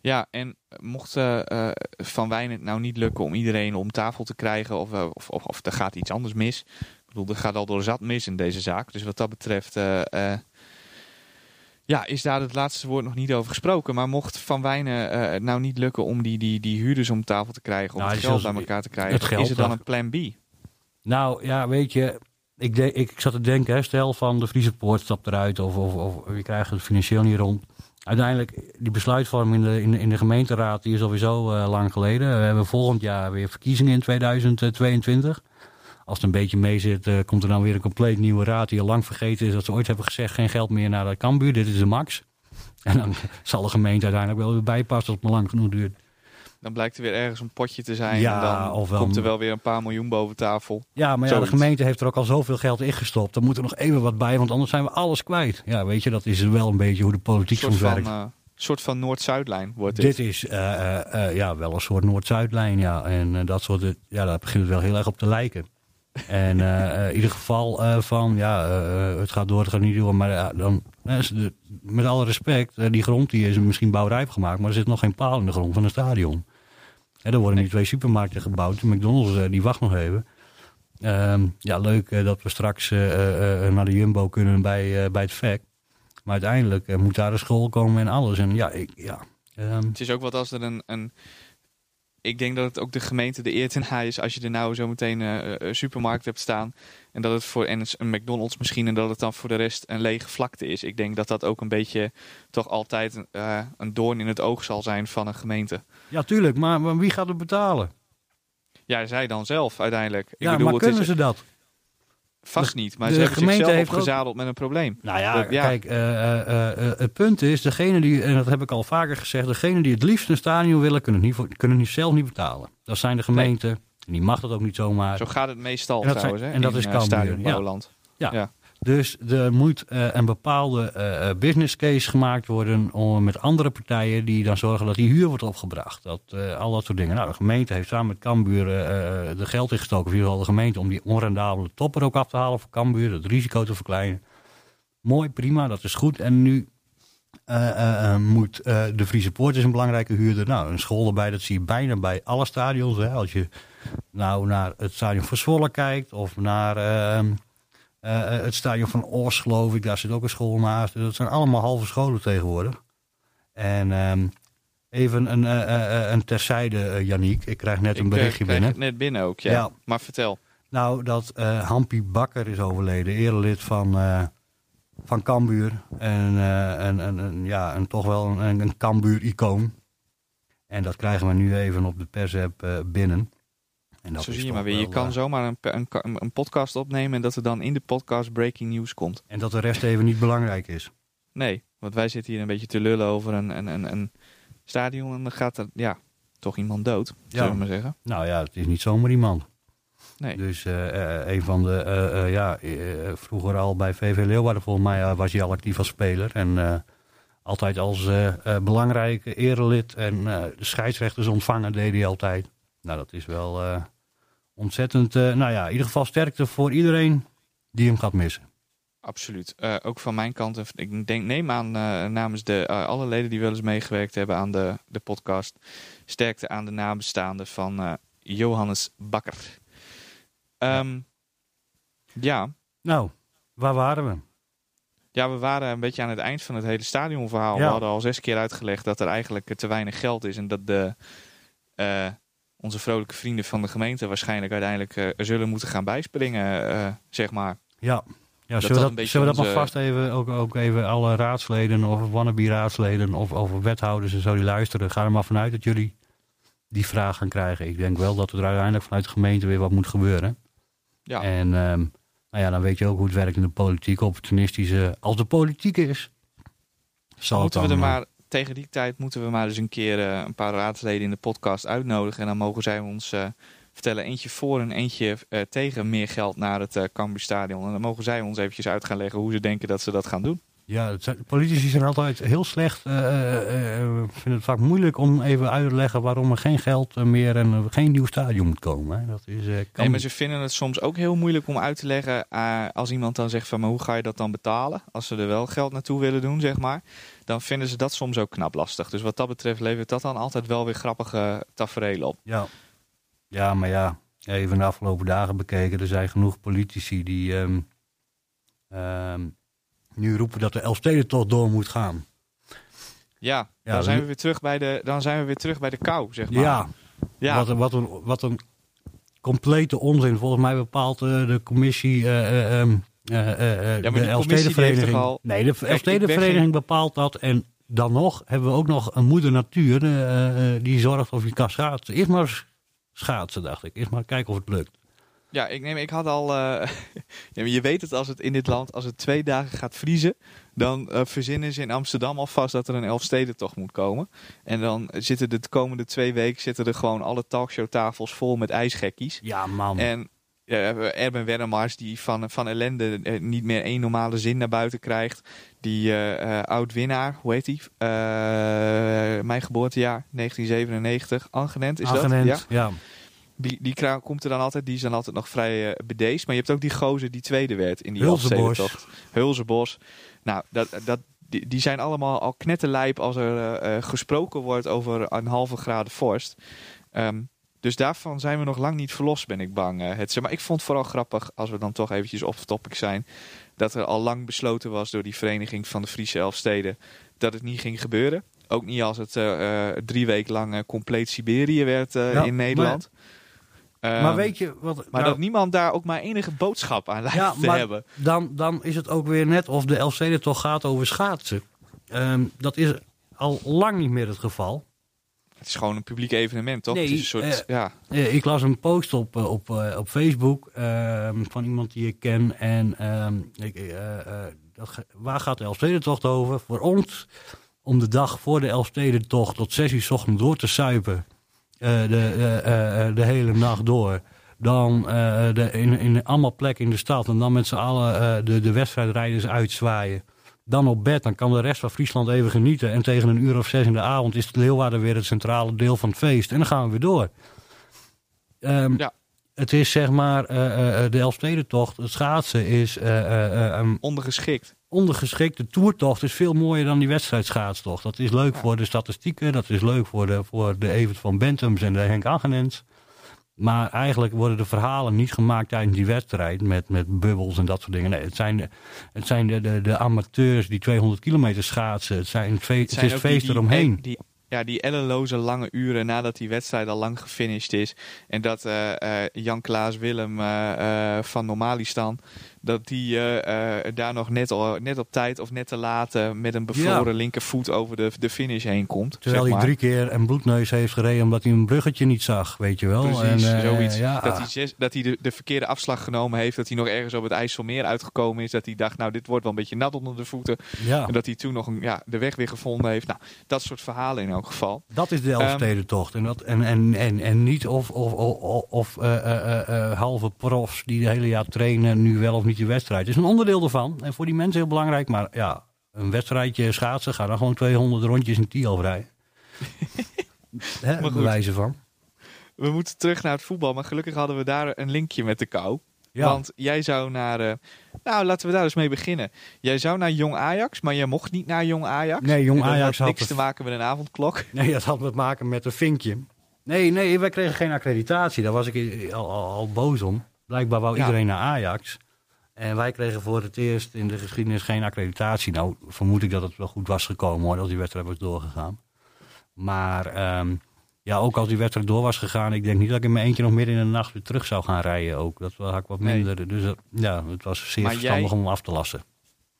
Ja, en mocht eh, eh, Van Wijn het nou niet lukken om iedereen om tafel te krijgen, of, eh, of, of, of er gaat iets anders mis. Ik bedoel, er gaat al door zat mis in deze zaak. Dus wat dat betreft, eh, eh, ja, is daar het laatste woord nog niet over gesproken. Maar mocht Van Wijnen eh, het nou niet lukken om die, die, die huurders om tafel te krijgen, om Nou, het geld bij elkaar te krijgen, geld is er dan een plan B? Nou ja, weet je, ik, de, ik zat te denken, hè, stel van de Friese Poort stapt eruit of, of, of we krijgen het financieel niet rond. Uiteindelijk, die besluitvorming in de, in in de gemeenteraad die is sowieso eh, lang geleden. We hebben volgend jaar weer verkiezingen in 2022. Als het een beetje mee zit, eh, komt er dan weer een compleet nieuwe raad die al lang vergeten is dat ze ooit hebben gezegd geen geld meer naar de Kambuur. Dit is de max. En dan zal de gemeente uiteindelijk wel weer bijpassen als het maar lang genoeg duurt. Dan blijkt er weer ergens een potje te zijn Ja, en dan komt er een- wel weer een paar miljoen boven tafel. Ja, maar ja, de gemeente heeft er ook al zoveel geld in gestopt. Er moet er nog even wat bij, want anders zijn we alles kwijt. Ja, weet je, dat is wel een beetje hoe de Een politiek soms werkt. eh, soort van Noord-Zuidlijn wordt dit. Dit is eh, eh, ja, wel een soort Noord-Zuidlijn, ja. En dat soort, ja, daar begint het wel heel erg op te lijken. En in ieder geval van, ja, het gaat door, het gaat niet door. Maar dan, met alle respect, die grond die is misschien bouwrijp gemaakt, maar er zit nog geen paal in de grond van een stadion. Hè, er worden nu twee supermarkten gebouwd. De McDonald's eh, die wacht nog even. Ehm, ja, leuk eh, dat we straks eh, naar de Jumbo kunnen bij, bij het VEC. Maar uiteindelijk moet daar een school komen en alles. En ja, ik, ja. ehm, Het is ook wat als er een, een. Ik denk dat het ook de gemeente de eer ten haai is als je er nou zo meteen eh, een supermarkt hebt staan. En dat het voor en een McDonald's misschien en dat het dan voor de rest een lege vlakte is. Ik denk dat dat ook een beetje toch altijd eh, een doorn in het oog zal zijn van een gemeente. ja, tuurlijk. Maar, maar wie gaat het betalen? Ja, zij dan zelf uiteindelijk. Ik ja, bedoel, maar het kunnen is ze dat? Vast niet. Maar de ze hebben gemeente heeft ook- opgezadeld met een probleem. Nou ja, Dat- ja. kijk, eh, eh, eh, het punt is, degene die, en dat heb ik al vaker gezegd, degene die het liefst een stadion willen, kunnen het, niet, voor- kunnen het zelf niet betalen. Dat zijn de gemeenten, en die mag dat ook niet zomaar. Zo gaat het meestal En dat trouwens. hè, en dat in, is Cambuur, Stadion ja. Ja. Ja. Dus er moet eh, een bepaalde eh, eh, business case gemaakt worden om, met andere partijen die dan zorgen dat die huur wordt opgebracht. Dat, al dat soort dingen. Nou, de gemeente heeft samen met Cambuur de geld ingestoken, in ieder geval de gemeente, om die onrendabele topper ook af te halen voor Cambuur, het risico te verkleinen. Mooi, prima, dat is goed. En nu moet de Friese Poort is een belangrijke huurder. Nou, een school erbij, dat zie je bijna bij alle stadions. Hè. Als je nou naar het stadion van Zwolle kijkt of naar ehm, eh, eh, het stadion van Oors, geloof ik, daar zit ook een school naast. Dat zijn allemaal halve scholen tegenwoordig. En ehm, even een, eh, eh, eh, een terzijde, eh Janiek. Ik krijg net een Ik, eh, berichtje krijg binnen. het net binnen ook, ja. Ja. Maar vertel. Nou, dat eh Hampie Bakker is overleden, erelid van, eh van Cambuur. En, eh, en, en, en ja, en toch wel een, een Cambuur-icoon. En dat krijgen we nu even op de persapp eh binnen. En dat Zo is zie je maar weer. Je kan eh, zomaar een, een, een podcast opnemen en dat er dan in de podcast breaking news komt. En dat de rest even niet belangrijk is. Nee, want wij zitten hier een beetje te lullen over een, een, een, een stadion en dan gaat er ja, toch iemand dood, zullen we maar zeggen. Nou ja, het is niet zomaar iemand. Nee. Dus eh, eh, een van de, ja, vroeger al bij VV Leeuwarden volgens mij was hij al actief als speler. En altijd als belangrijke erelid en de scheidsrechters ontvangen deed hij altijd. Nou, dat is wel eh, ontzettend, eh, nou ja, in ieder geval sterkte voor iedereen die hem gaat missen. Absoluut. Eh, ook van mijn kant, ik denk, neem aan namens de, alle leden die wel eens meegewerkt hebben aan de, de podcast, sterkte aan de nabestaanden van Johannes Bakker. Ehm, ja, Nou, waar waren we? Ja, we waren een beetje aan het eind van het hele stadionverhaal. Ja. We hadden al zes keer uitgelegd dat er eigenlijk te weinig geld is. En dat de, onze vrolijke vrienden van de gemeente waarschijnlijk uiteindelijk eh, er zullen moeten gaan bijspringen, eh, zeg maar. Ja. Ja, zullen dat we dat, zullen we dat onze- maar vast even, ook, ook even alle raadsleden of wannabe-raadsleden of, of wethouders en zo die luisteren. Ga er maar vanuit dat jullie die vraag gaan krijgen. Ik denk wel dat er uiteindelijk vanuit de gemeente weer wat moet gebeuren. Ja, En ehm, nou ja, dan weet je ook hoe het werkt in de politiek. Opportunistische, als de politiek is, zal het moeten we dan... er eh, maar, tegen die tijd moeten we maar eens een keer eh, een paar raadsleden in de podcast uitnodigen. En dan mogen zij ons eh, vertellen, eentje voor en eentje eh, tegen meer geld naar het uh, Cambuur Stadion. En dan mogen zij ons eventjes uit gaan leggen hoe ze denken dat ze dat gaan doen. Ja, zijn- politici zijn altijd heel slecht. eh, vinden het vaak moeilijk om even uit te leggen waarom er geen geld meer en geen nieuw stadion moet komen. Hè. Dat is, kan... Nee, maar ze vinden het soms ook heel moeilijk om uit te leggen als iemand dan zegt van maar hoe ga je dat dan betalen? Als ze er wel geld naartoe willen doen, zeg maar. Dan vinden ze dat soms ook knap lastig. Dus wat dat betreft levert dat dan altijd wel weer grappige tafereelen op. ja. ja, maar ja, even de afgelopen dagen bekeken. Er zijn genoeg politici die ehm, ehm, nu roepen dat de Elfstedentocht door moet gaan. Ja, Ja, dan, zijn we- we weer terug bij de, dan zijn we weer terug bij de kou, zeg maar. Ja, ja. Wat, een, wat, een, wat een complete onzin. Volgens mij bepaalt eh, de commissie. eh, eh, ehm, eh, eh, eh, die de Elfstedenvereniging. al- Nee, de Elfstedenvereniging bepaalt dat. En dan nog hebben we ook nog een moeder natuur die zorgt of je kan schaatsen. Eerst maar schaatsen, dacht ik. Eerst maar kijken of het lukt. Ja, ik neem, ik had al. ja, je weet het als het in dit land, als het twee dagen gaat vriezen, dan verzinnen ze in Amsterdam alvast dat er een Elfstedentocht moet komen. En dan zitten de komende twee weken zitten er gewoon alle talkshowtafels vol met ijsgekkies. Ja, man. En ja, Erben Wennemars, die van, van ellende eh, niet meer één normale zin naar buiten krijgt. Die eh, eh, oud-winnaar, hoe heet die? Eh, mijn geboortejaar, 1997. Angenent is dat? Ja. ja. Die, die kraan komt er dan altijd, die is dan altijd nog vrij eh bedeesd. Maar je hebt ook die gozer die tweede werd in die Hulzenbos. Hulzenbos. Nou, dat, dat, die, die zijn allemaal al knetterlijp als er eh, eh, gesproken wordt over een halve graden vorst. Ehm, dus daarvan zijn we nog lang niet verlost, ben ik bang. eh, het, maar ik vond vooral grappig, als we dan toch eventjes off topic zijn, dat er al lang besloten was door die vereniging van de Friese Elfsteden dat het niet ging gebeuren. Ook niet als het eh, eh, drie weken lang eh, compleet Siberië werd Ja, in Nederland. maar Ehm, weet je wat. maar nou, dat niemand daar ook maar enige boodschap aan lijkt Ja, te maar hebben. dan, dan is het ook weer net of de Elfstedentocht gaat over schaatsen. Ehm, dat is al lang niet meer het geval. Het is gewoon een publiek evenement, toch? Nee, het is een soort, eh, ja, Eh, ik las een post op, eh, op, op Facebook ehm, van iemand die ik ken. En ehm, ik, dat, waar gaat de Elfstedentocht over? Voor ons om de dag voor de Elfstedentocht tot zes uur 's ochtends door te suipen. de, de hele nacht door. Dan de, in, in allemaal plekken in de stad. En dan met z'n allen de, de wedstrijdrijders uitzwaaien. Dan op bed, dan kan de rest van Friesland even genieten. En tegen een uur of zes in de avond is het Leeuwarden weer het centrale deel van het feest. En dan gaan we weer door. Ehm, Ja. Het is zeg maar, eh, eh, de Elfstedentocht, het schaatsen is een ondergeschikt. ondergeschikte toertocht. is veel mooier dan die wedstrijdschaatstocht. Dat is leuk voor de statistieken, dat is leuk voor de, voor de Evert van Bentums en de Henk Aggenens. Maar eigenlijk worden de verhalen niet gemaakt tijdens die wedstrijd met, met bubbels en dat soort dingen. Nee, het zijn, de, het zijn de, de, de amateurs die 200 kilometer schaatsen. Het, zijn het, fe- het, is feest die- eromheen. Die, ja, die ellenloze lange uren nadat die wedstrijd al lang gefinished is. En dat eh, eh, Jan-Klaas Willem eh, eh, van Normalistan... dat die eh, eh, daar nog net, al, net op tijd of net te laat... eh, met een bevroren linkervoet over de, de finish heen komt. Terwijl zeg hij maar. drie keer een bloedneus heeft gereden omdat hij een bruggetje niet zag, weet je wel. Precies, en, zoiets. ja, dat hij, zes- dat hij de, de verkeerde afslag genomen heeft. Dat hij nog ergens op het IJsselmeer uitgekomen is. Dat hij dacht, nou, dit wordt wel een beetje nat onder de voeten. ja. En dat hij toen nog een, ja, de weg weer gevonden heeft. Nou, dat soort verhalen in elk geval. Dat is de Ehm, Elfstedentocht. en, dat, en, en, en, en niet of, of, of, of halve profs die de hele jaar trainen nu wel of niet die wedstrijd. Het is een onderdeel ervan. En voor die mensen heel belangrijk. Maar ja, een wedstrijdje schaatsen, ga dan gewoon 200 rondjes in Tiel rijden. Hè, goed. bewijzen van. We moeten terug naar het voetbal. Maar gelukkig hadden we daar een linkje met de kou. Ja, Want jij zou naar... eh, nou, laten we daar eens mee beginnen. Jij zou naar Jong Ajax, maar jij mocht niet naar Jong Ajax. Nee, Jong Ajax had had niks het- te maken met een avondklok. nee, dat had met maken met een vinkje. Nee, nee, wij kregen geen accreditatie. Daar was ik al, al, al boos om. Blijkbaar wou Ja. iedereen naar Ajax. En wij kregen voor het eerst in de geschiedenis geen accreditatie. Nou, vermoed ik dat het wel goed was gekomen hoor, als die wedstrijd was doorgegaan. Maar ehm, ja, ook als die wedstrijd door was gegaan, ik denk niet dat ik in mijn eentje nog midden in de nacht weer terug zou gaan rijden ook. Dat had ik wat Nee. minder. Dus eh, ja, het was zeer Maar verstandig jij- om af te lassen.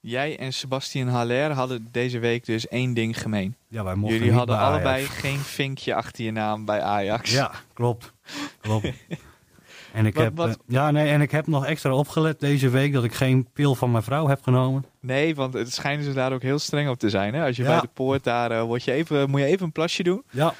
Jij en Sebastian Haller hadden deze week dus één ding gemeen. Ja, wij mochten Jullie niet hadden allebei geen vinkje achter je naam bij Ajax. Ja, klopt. klopt. En ik, Wat- heb, wat- eh, ja, nee, en ik heb nog extra opgelet deze week dat ik geen pil van mijn vrouw heb genomen. Nee, want het schijnen ze daar ook heel streng op te zijn. Hè? Als je Ja. bij de poort daar word je even, moet je even een plasje doen. Ja,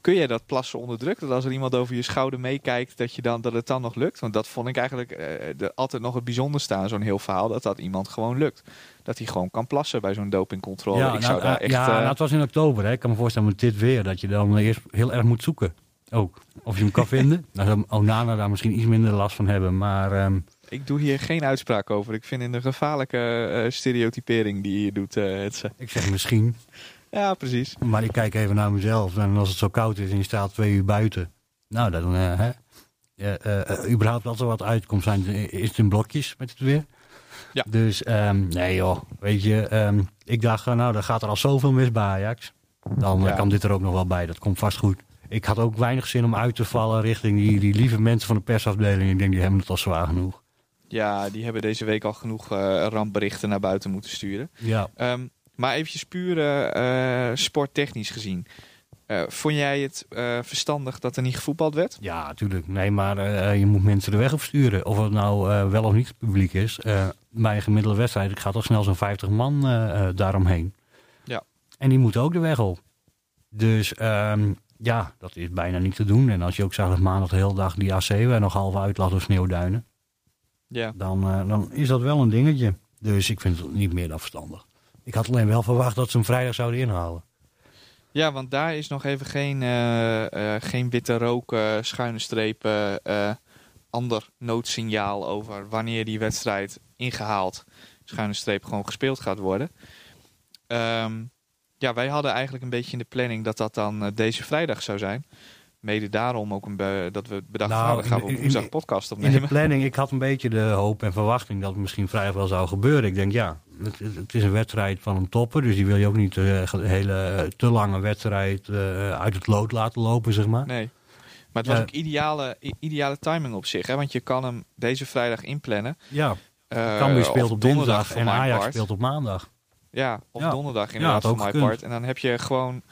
Kun jij dat plassen onderdrukken? Dat als er iemand over je schouder meekijkt, dat, je dan, dat het dan nog lukt? Want dat vond ik eigenlijk eh, de, altijd nog het bijzonderste aan zo'n heel verhaal. Dat dat iemand gewoon lukt. Dat hij gewoon kan plassen bij zo'n dopingcontrole. ja, ik nou, zou daar echt... ja nou, het was in oktober. Hè. Ik kan me voorstellen met dit weer dat je dan eerst heel erg moet zoeken. Ook. Of je hem kan vinden. Nou, zou Onana daar misschien iets minder last van hebben. Maar ehm, Ik doe hier geen uitspraak over. Ik vind het een gevaarlijke eh, stereotypering die je hier doet. eh, het, ik zeg misschien. ja, precies. Maar ik kijk even naar mezelf. En als het zo koud is en je staat twee uur buiten. Nou, dan eh, hè. Ja, überhaupt als er wat uitkomt, zijn, is het in blokjes met het weer. Ja. Dus ehm, nee joh, weet je, ehm, ik dacht, nou, dan gaat er al zoveel mis bij Ajax. Dan Ja. kan dit er ook nog wel bij, dat komt vast goed. Ik had ook weinig zin om uit te vallen richting die, die lieve mensen van de persafdeling. Ik denk, die hebben het al zwaar genoeg. Ja, die hebben deze week al genoeg eh, rampberichten naar buiten moeten sturen. Ja, Ehm, maar eventjes puur eh, eh, sporttechnisch gezien. Vond jij het verstandig dat er niet gevoetbald werd? ja, natuurlijk. Nee, maar je moet mensen de weg op sturen. Of het nou wel of niet publiek is. Bij een gemiddelde wedstrijd gaat toch snel zo'n 50 man daaromheen. Ja. En die moeten ook de weg op. Dus ehm, ja, dat is bijna niet te doen. En als je ook zag dat maandag de hele dag die AC weer nog half uit lag door sneeuwduinen. Ja. Dan, eh, dan is dat wel een dingetje. Dus ik vind het niet meer dan verstandig. Ik had alleen wel verwacht dat ze hem vrijdag zouden inhalen. Ja, want daar is nog even geen, eh, eh, geen witte rook, schuine strepen, ander noodsignaal over wanneer die wedstrijd ingehaald, schuine streep, gewoon gespeeld gaat worden. Ehm, ja, wij hadden eigenlijk een beetje in de planning dat dat dan eh, deze vrijdag zou zijn. Mede daarom ook een dat we bedacht Nou, hadden, gaan we op woensdag podcast In de opnemen. planning, ik had een beetje de hoop en verwachting dat het misschien vrijdag wel zou gebeuren. Ik denk, ja, het, het is een wedstrijd van een topper. Dus die wil je ook niet eh, een hele eh, te lange wedstrijd eh, uit het lood laten lopen, zeg maar. Nee. Maar het was Ja. ook ideale, ideale timing op zich. Hè? Want je kan hem deze vrijdag inplannen. Ja, Eh, Cambuur speelt op donderdag dinsdag en Ajax part. speelt op maandag. Ja, of Ja. donderdag Ja, inderdaad ook voor gekund. part. En dan heb je gewoon...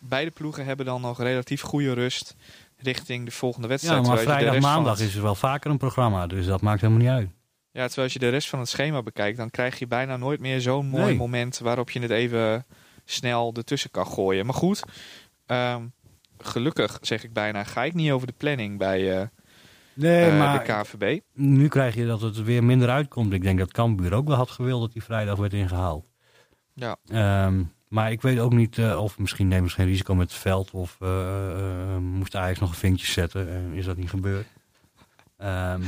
Beide ploegen hebben dan nog relatief goede rust richting de volgende Ja, wedstrijd. maar je de vrijdag, maandag het- is er wel vaker een programma. Dus dat maakt helemaal niet uit. Ja, terwijl als je de rest van het schema bekijkt... dan krijg je bijna nooit meer zo'n mooi Nee. moment... waarop je het even snel ertussen kan gooien. Maar goed, ehm, gelukkig zeg ik bijna... ga ik niet over de planning bij eh, Nee, eh, maar de KVB. nu krijg je dat het er weer minder uitkomt. Ik denk dat Cambuur ook wel had gewild dat die vrijdag werd ingehaald. Ja. Ehm, maar ik weet ook niet, eh, of misschien nemen ze geen risico met het veld. Of eh, eh, moest Ajax nog een vinkje zetten en is dat niet gebeurd. Ehm,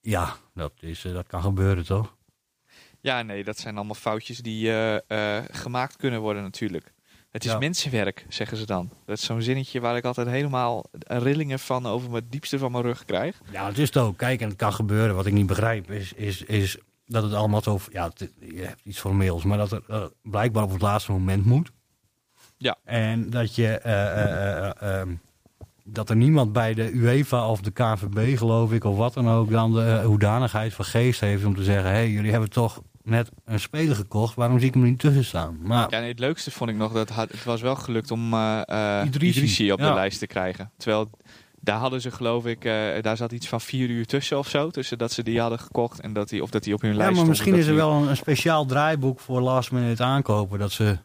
ja, dat, is, dat kan gebeuren toch? Ja, nee, dat zijn allemaal foutjes die gemaakt kunnen worden natuurlijk. Het is Ja. mensenwerk, zeggen ze dan. Dat is zo'n zinnetje waar ik altijd helemaal rillingen van over mijn diepste van mijn rug krijg. Ja, het is het ook. Kijk, en het kan gebeuren. Wat ik niet begrijp is, is, is dat het allemaal zo... Ja, het- je hebt iets formeels, maar dat het blijkbaar op het laatste moment moet. Ja. En dat je... eh, eh, eh, ehm, dat er niemand bij de UEFA of de KVB, geloof ik, of wat dan ook, dan de hoedanigheid van geest heeft om te zeggen: hé, hey, jullie hebben toch net een speler gekocht, waarom zie ik hem niet tussen staan? Maar Ja, nee, het leukste vond ik nog dat het was wel gelukt om eh, Idrissi, Idrissi op de lijst te krijgen. Terwijl daar hadden ze geloof ik, eh, daar zat iets van vier uur tussen of zo. Tussen dat ze die hadden gekocht en dat die, of dat die op hun Ja, lijst maar misschien is er die- wel een, een speciaal draaiboek voor last minute aankopen. Dat ze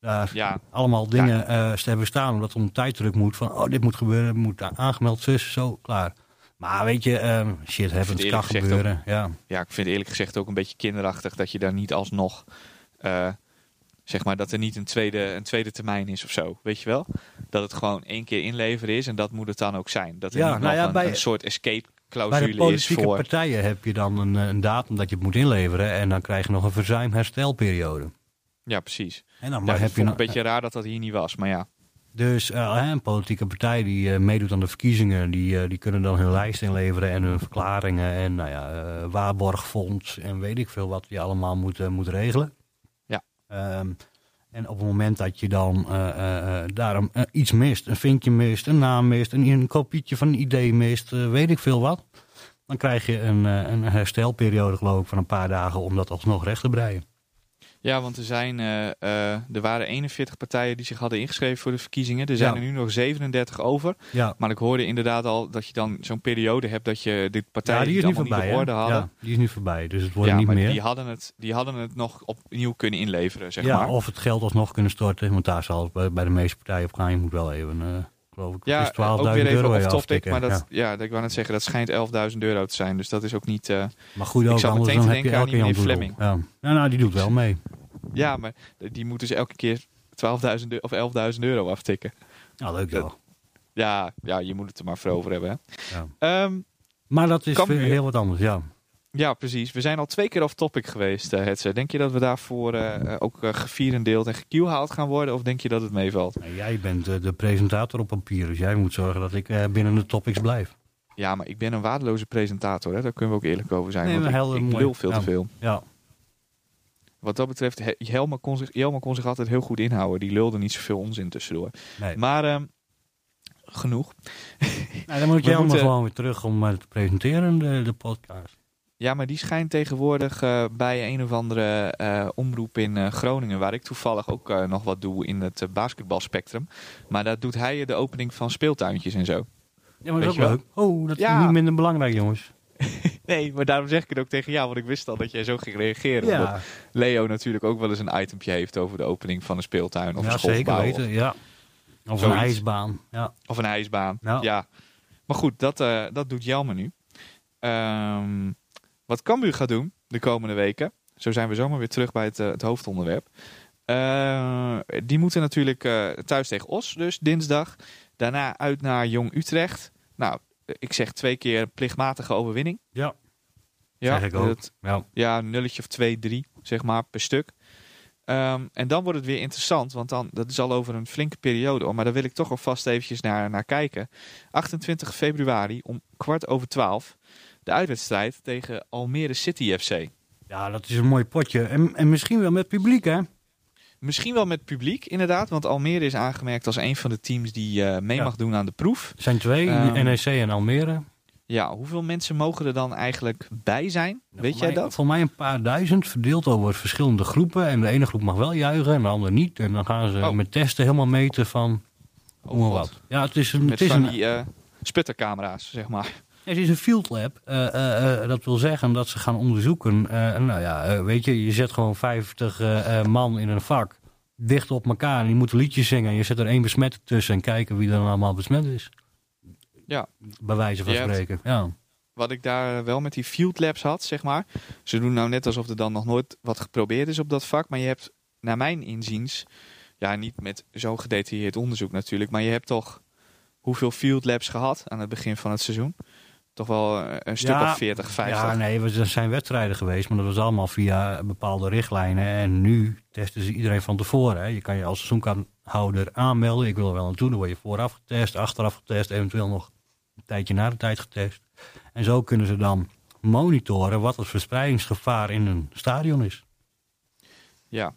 daar Ja, allemaal dingen eh hebben staan. Omdat er om tijddruk moet. Van, oh, dit moet gebeuren. Moet aangemeld, zus, zo, klaar. Maar weet je, ehm, shit happens, kan gebeuren. Ja. ja, ik vind eerlijk gezegd ook een beetje kinderachtig dat je daar niet alsnog, eh, zeg maar, dat er niet een tweede, een tweede termijn is of zo. Weet je wel? Dat het gewoon één keer inleveren is en dat moet het dan ook zijn. Dat er Ja, niet nou ja, een, bij- een soort escape Bij de clausule is politieke voor... partijen heb je dan een, eh, een datum dat je het moet inleveren. En dan krijg je nog een verzuimherstelperiode. Ja, precies. En dan Ja, maar heb je nog, een beetje raar dat dat hier niet was, maar ja. Dus hè, een politieke partij die eh, meedoet aan de verkiezingen, die, die kunnen dan hun lijst inleveren en hun verklaringen en nou ja, waarborgfonds en weet ik veel wat je allemaal moet, eh, moet regelen. Ehm, en op het moment dat je dan eh, eh, eh, daarom iets mist, een vinkje mist, een naam mist, een, een kopietje van een idee mist, weet ik veel wat. Dan krijg je een, een herstelperiode geloof ik van een paar dagen om dat alsnog recht te breien. Ja, want er, zijn, eh, eh, er waren 41 partijen die zich hadden ingeschreven voor de verkiezingen. Er zijn Ja. er nu nog 37 over. Ja, Maar ik hoorde inderdaad al dat je dan zo'n periode hebt dat je de partijen ja die is het nu allemaal voorbij. niet op orde hadden. Ja, die is nu voorbij, dus het wordt Ja, niet maar meer. Die, hadden het, die hadden het nog opnieuw kunnen inleveren, zeg maar. of het geld alsnog kunnen storten, want daar zal bij de meeste partijen op gaan. Je moet wel even, eh, geloof ik, ja, is 12.000 ook weer even euro off topic, aftikken. maar dat, ja. ja. ik wou net zeggen, dat schijnt 11.000 euro te zijn. Dus dat is ook niet... eh, Maar goed, Ik anders meteen te denken aan die meneer Doedel. Ja. ja, nou, die doet wel mee. ja, maar die moeten ze elke keer 12.000 eu- of 11.000 euro aftikken. Ja, leuk Dat- wel. Ja, ja, je moet het er maar voor over hebben. Hè. Ja. Ehm, Maar dat is weer heel wat anders, ja. Ja, precies. We zijn al twee keer off topic geweest, eh Hetze. Denk je dat we daarvoor eh, eh, ook uh, gevierendeeld en gekielhaald gaan worden? Of denk je dat het meevalt? Jij bent de presentator op papier, dus jij moet zorgen dat ik binnen de topics blijf. Ja, maar ik ben een waardeloze presentator. Hè? Daar kunnen we ook eerlijk over zijn. Nee, want ik, lul veel Ja. te veel. Ja, Wat dat betreft, He- Jelmer kon, zich, Jelmer kon zich altijd heel goed inhouden. Die lulde niet zoveel onzin tussendoor. nee. Maar ehm, genoeg. Nou, dan moet je helemaal gewoon weer terug om te presenteren, de, de podcast. Ja, maar die schijnt tegenwoordig eh, bij een of andere eh, omroep in eh, Groningen, waar ik toevallig ook eh, nog wat doe in het basketbalspectrum. Maar daar doet hij de opening van speeltuintjes en zo. Ja, maar dat is ook leuk. Oh, dat is niet minder belangrijk, jongens. Nee, maar daarom zeg ik het ook tegen jou, want ik wist al dat jij zo ging reageren. Omdat Ja, Leo natuurlijk ook wel eens een itempje heeft over de opening van een speeltuin of ja een zeker schoolgebouw weten. Ja. Of een ijsbaan. Ja. Of een ijsbaan. Ja. Ja. Maar goed, dat, eh, dat doet Jelmer nu. Ehm, wat Cambuur gaat doen de komende weken. Zo zijn we zomaar weer terug bij het, eh, het hoofdonderwerp. Eh, die moeten natuurlijk eh, thuis tegen Os, dus dinsdag. Daarna uit naar Jong Utrecht. Nou, ik zeg twee keer plichtmatige overwinning. Ja. Ja, Zeg ik ook. Ja. ja, een nulletje of twee, drie, zeg maar, per stuk. Ehm, en dan wordt het weer interessant, want dan, dat is al over een flinke periode. hoor, Maar daar wil ik toch alvast eventjes naar, naar kijken. 28 februari om kwart over twaalf. De uitwedstrijd tegen Almere City FC. ja, dat is een mooi potje. En, en misschien wel met publiek, hè? Misschien wel met publiek, inderdaad. Want Almere is aangemerkt als een van de teams die eh, mee Ja. mag doen aan de proef. Er zijn twee, Ehm, NEC en Almere. Ja, hoeveel mensen mogen er dan eigenlijk bij zijn? Weet Voor jij mij- dat? Voor mij een paar duizend, verdeeld over verschillende groepen. En de ene groep mag wel juichen en de andere niet. En dan gaan ze Oh. met testen helemaal meten van hoe en wat. Ja, het is een, Met het is van een, die eh, sputtercamera's, zeg maar. Het is een field lab. Eh, eh, eh, dat wil zeggen dat ze gaan onderzoeken. Nou ja, weet je, je zet gewoon 50 eh, eh, man in een vak. Dicht op elkaar. En die moeten liedjes zingen. En je zet er één besmette tussen. En kijken wie er dan allemaal besmet is. Ja. Bij wijze van spreken. Ja. wat ik daar wel met die field labs had, zeg maar. Ze doen nou net alsof er dan nog nooit wat geprobeerd is op dat vak. Maar je hebt, naar mijn inziens, ja, niet met zo'n gedetailleerd onderzoek natuurlijk. Maar je hebt toch hoeveel field labs gehad aan het begin van het seizoen? Toch wel eh, een stuk Ja, of 40, 50. Ja, nee, er zijn wedstrijden geweest, maar dat was allemaal via bepaalde richtlijnen. En nu testen ze iedereen van tevoren. Hè. Je kan je als seizoenkaarthouder aanmelden. Ik wil er wel naartoe. Dan word je vooraf getest, achteraf getest, eventueel nog een tijdje na de tijd getest. En zo kunnen ze dan monitoren wat het verspreidingsgevaar in een stadion is. Ja.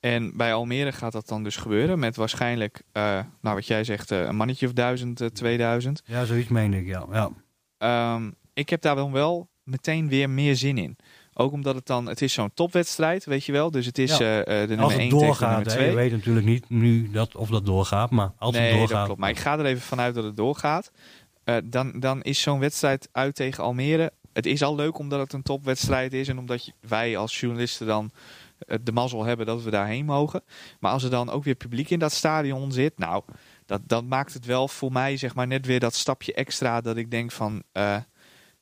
En bij Almere gaat dat dan dus gebeuren met waarschijnlijk, eh, nou wat jij zegt, eh, een mannetje of 1000, eh, 2000. Ja, zoiets meen ik, ja. ja. Ehm, ik heb daar dan wel meteen weer meer zin in. Ook omdat het dan, het is zo'n topwedstrijd, weet je wel. Dus het is Ja. eh, de nummer Als 1 het tegen nummer hè, 2. je weet natuurlijk niet nu dat, of dat doorgaat, maar als nee, het doorgaat... dat klopt. Maar ik ga er even vanuit dat het doorgaat. Eh, dan, dan is zo'n wedstrijd uit tegen Almere. Het is al leuk omdat het een topwedstrijd is. En omdat je- wij als journalisten dan de mazzel hebben dat we daarheen mogen. Maar als er dan ook weer publiek in dat stadion zit. Nou, dat, dat maakt het wel voor mij zeg maar net weer dat stapje extra. Dat ik denk van, eh,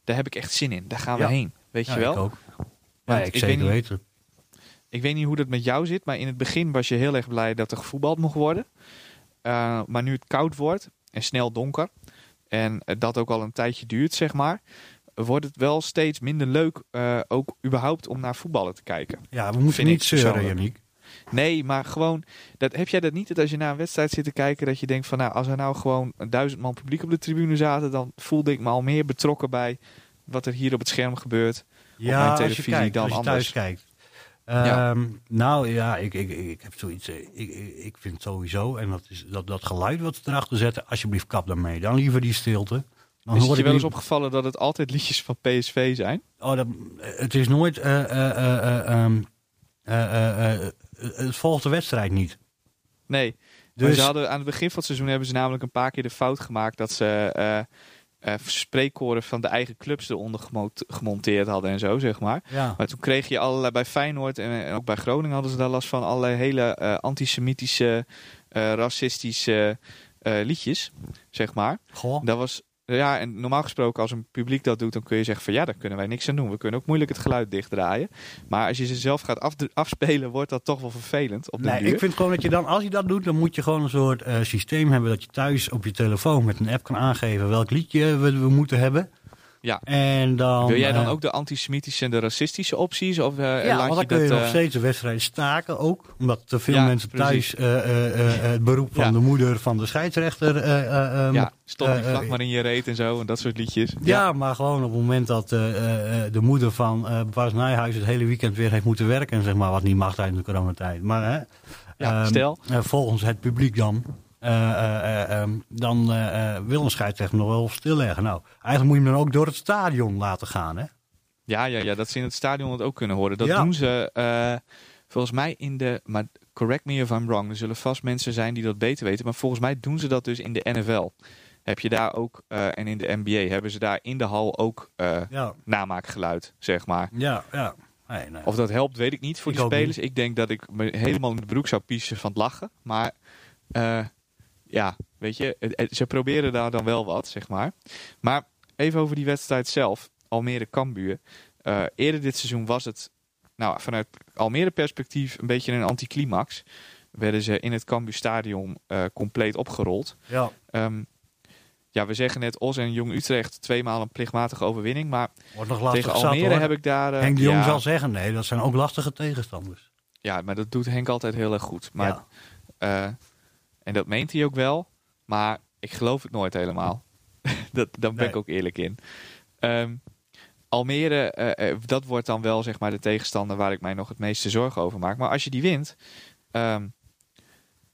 daar heb ik echt zin in. Daar gaan we Ja. heen. Weet Ja, je wel? ik ook. Ja, ik, ik weet zeker niet- weten. Ik weet niet hoe dat met jou zit, maar in het begin was je heel erg blij dat er gevoetbald mocht worden. Eh, maar nu het koud wordt en snel donker, en eh, dat ook al een tijdje duurt, zeg maar, wordt het wel steeds minder leuk, ook überhaupt om naar voetballen te kijken. Ja, we moeten niet zeuren. Yannick. Nee, maar gewoon, dat, heb jij dat niet? Dat als je naar een wedstrijd zit te kijken, dat je denkt van nou, als er nou gewoon duizend man publiek op de tribune zaten, dan voelde ik me al meer betrokken bij wat er hier op het scherm gebeurt. Ja, mijn als je televisie kijkt, dan als je anders. thuis kijkt. Ja. Ehm, Nou ja, ik, ik, ik, heb zoiets. eh, Ik, ik, vind sowieso, en dat, is, dat, dat geluid wat ze erachter zetten, alsjeblieft kap daarmee. Dan liever die stilte. Dan Is het je wel eens opgevallen dat het altijd liedjes van PSV zijn? Oh, dat, het is nooit. Eh, het volgt de wedstrijd niet. Nee. Maar Dus ze hadden, aan het begin van het seizoen hebben ze namelijk een paar keer de fout gemaakt dat ze eh, spreekkoren van de eigen clubs eronder gemo- gemonteerd hadden en zo, zeg maar. ja. Maar toen kreeg je allerlei bij Feyenoord en, en ook bij Groningen hadden ze daar last van allerlei hele antisemitische, racistische liedjes, zeg maar. Goh. Dat was, ja, en normaal gesproken als een publiek dat doet, dan kun je zeggen van ja, daar kunnen wij niks aan doen. We kunnen ook moeilijk het geluid dichtdraaien. Maar als je ze zelf gaat af, afspelen, wordt dat toch wel vervelend op de Nee, duur. ik vind gewoon dat je dan, als je dat doet, dan moet je gewoon een soort eh, systeem hebben dat je thuis op je telefoon met een app kan aangeven welk liedje we, we moeten hebben. Ja. En dan. Wil jij dan eh, ook de antisemitische en de racistische opties? Of eh, Ja, laat je dan kun je nog eh, steeds de wedstrijd staken ook. Omdat te veel Ja, mensen precies. thuis het beroep van Ja. de moeder van de scheidsrechter. eh, eh, eh, ja, stop die vlag eh, maar in je reet en zo en dat soort liedjes. Ja, maar gewoon op het moment dat de moeder van Bas Nijhuis het hele weekend weer heeft moeten werken, zeg maar, wat niet mag tijdens de coronatijd. Maar hè, Ja, ehm, stel. eh, volgens het publiek dan, eh, eh, eh, ehm, dan wil een scheidsrechter nog wel stilleggen. Nou, eigenlijk moet je hem dan ook door het stadion laten gaan, hè? Ja, ja, ja, dat ze in het stadion het ook kunnen horen. Dat Ja. doen ze volgens mij in de... Maar correct me if I'm wrong. Er zullen vast mensen zijn die dat beter weten. Maar volgens mij doen ze dat dus in de NFL. Heb je daar ook... en in de NBA hebben ze daar in de hal ook Ja, namaakgeluid, zeg maar. ja, ja. Nee, nee. Of dat helpt, weet ik niet voor Ik de spelers. Ik denk dat ik me helemaal in de broek zou piezen van het lachen. Maar ja, weet je, ze proberen daar dan wel wat, zeg maar. Maar even over die wedstrijd zelf. Almere-Kambuur. Eh, eerder dit seizoen was het, nou, vanuit Almere perspectief een beetje een anticlimax. Werden ze in het Cambuur Stadion eh, compleet opgerold. ja, Ehm, ja, we zeggen net Os en Jong Utrecht tweemaal een plichtmatige overwinning. Maar wordt nog tegen Almere heb ik daar... eh, Henk de Jong ja, zal zeggen, nee, dat zijn ook lastige tegenstanders. Ja, maar dat doet Henk altijd heel erg goed. Maar, ja. En dat meent hij ook wel. Maar ik geloof het nooit helemaal. dat, daar ben Nee. ik ook eerlijk in. Ehm, Almere, eh, eh, dat wordt dan wel zeg maar de tegenstander waar ik mij nog het meeste zorgen over maak. Maar als je die wint, ehm,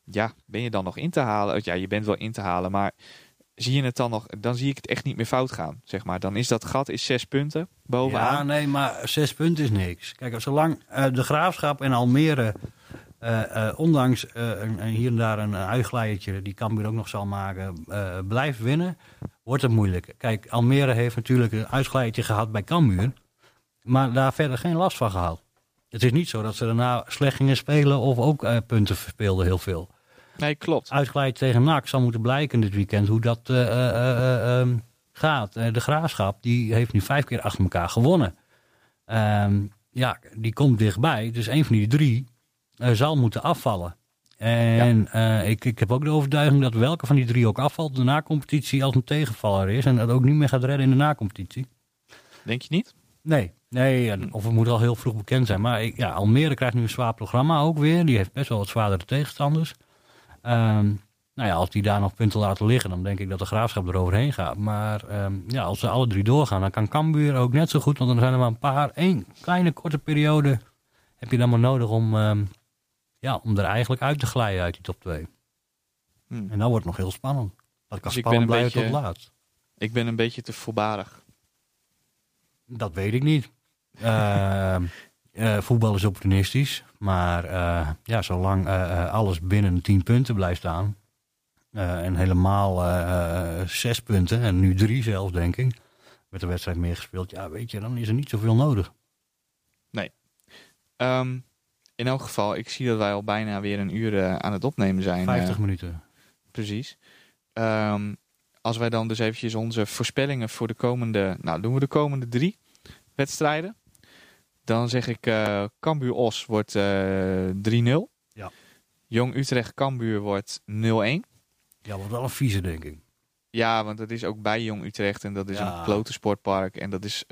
ja, ben je dan nog in te halen? Ja, je bent wel in te halen, maar zie je het dan nog? Dan zie ik het echt niet meer fout gaan, zeg maar. Dan is dat gat is zes punten bovenaan. Ja, nee, maar zes punten is niks. Kijk, zolang eh, de Graafschap en Almere, eh, eh, ondanks eh, een, hier en daar een uitglijertje die Cambuur ook nog zal maken, blijft winnen, wordt het moeilijk. Kijk, Almere heeft natuurlijk een uitglijertje gehad bij Cambuur, maar daar verder geen last van gehad. Het is niet zo dat ze daarna slecht gingen spelen of ook punten verspeelden heel veel. Nee, klopt. Uitgeleid tegen NAC zal moeten blijken dit weekend hoe dat eh, eh, eh, ehm, gaat. De Graafschap die heeft nu vijf keer achter elkaar gewonnen. Ehm, ja, die komt dichtbij. Dus een van die drie zal moeten afvallen. En eh, ik, ik heb ook de overtuiging dat welke van die drie ook afvalt, de nacompetitie als een tegenvaller is. En dat ook niet meer gaat redden in de nacompetitie. Denk je niet? Nee, nee of het moet al heel vroeg bekend zijn. Maar ik, ja, Almere krijgt nu een zwaar programma ook weer. Die heeft best wel wat zwaardere tegenstanders. Ehm, nou ja, als die daar nog punten laten liggen, dan denk ik dat de graafschap eroverheen gaat. Maar ehm, ja, als ze alle drie doorgaan, dan kan Cambuur ook net zo goed. Want dan zijn er maar een paar, één kleine korte periode heb je dan maar nodig om, ehm, ja, om er eigenlijk uit te glijden uit die top 2. Hm. En dan wordt het nog heel spannend. Dat kan Dus spannend blijven beetje- tot laat. Ik ben een beetje te voorbarig. Dat weet ik niet. Ehm, eh, voetbal is opportunistisch. Maar eh, ja, zolang eh, eh, alles binnen 10 punten blijft staan. eh, en helemaal eh, eh, zes punten. En nu drie zelfs, denk ik. Met de wedstrijd meer gespeeld. Ja, weet je, dan is er niet zoveel nodig. Ehm, in elk geval, ik zie dat wij al bijna weer een uur eh, aan het opnemen zijn. 50 eh, minuten. precies. Ehm, als wij dan dus eventjes onze voorspellingen voor de komende... Nou, doen we de komende drie wedstrijden. Dan zeg ik eh Cambuur Os wordt eh 3-0. Ja. Jong Utrecht Cambuur wordt 0-1. Ja, wordt wel een vieze, denk ik. Ja, want dat is ook bij Jong Utrecht en dat is Ja. een klote sportpark. En dat is,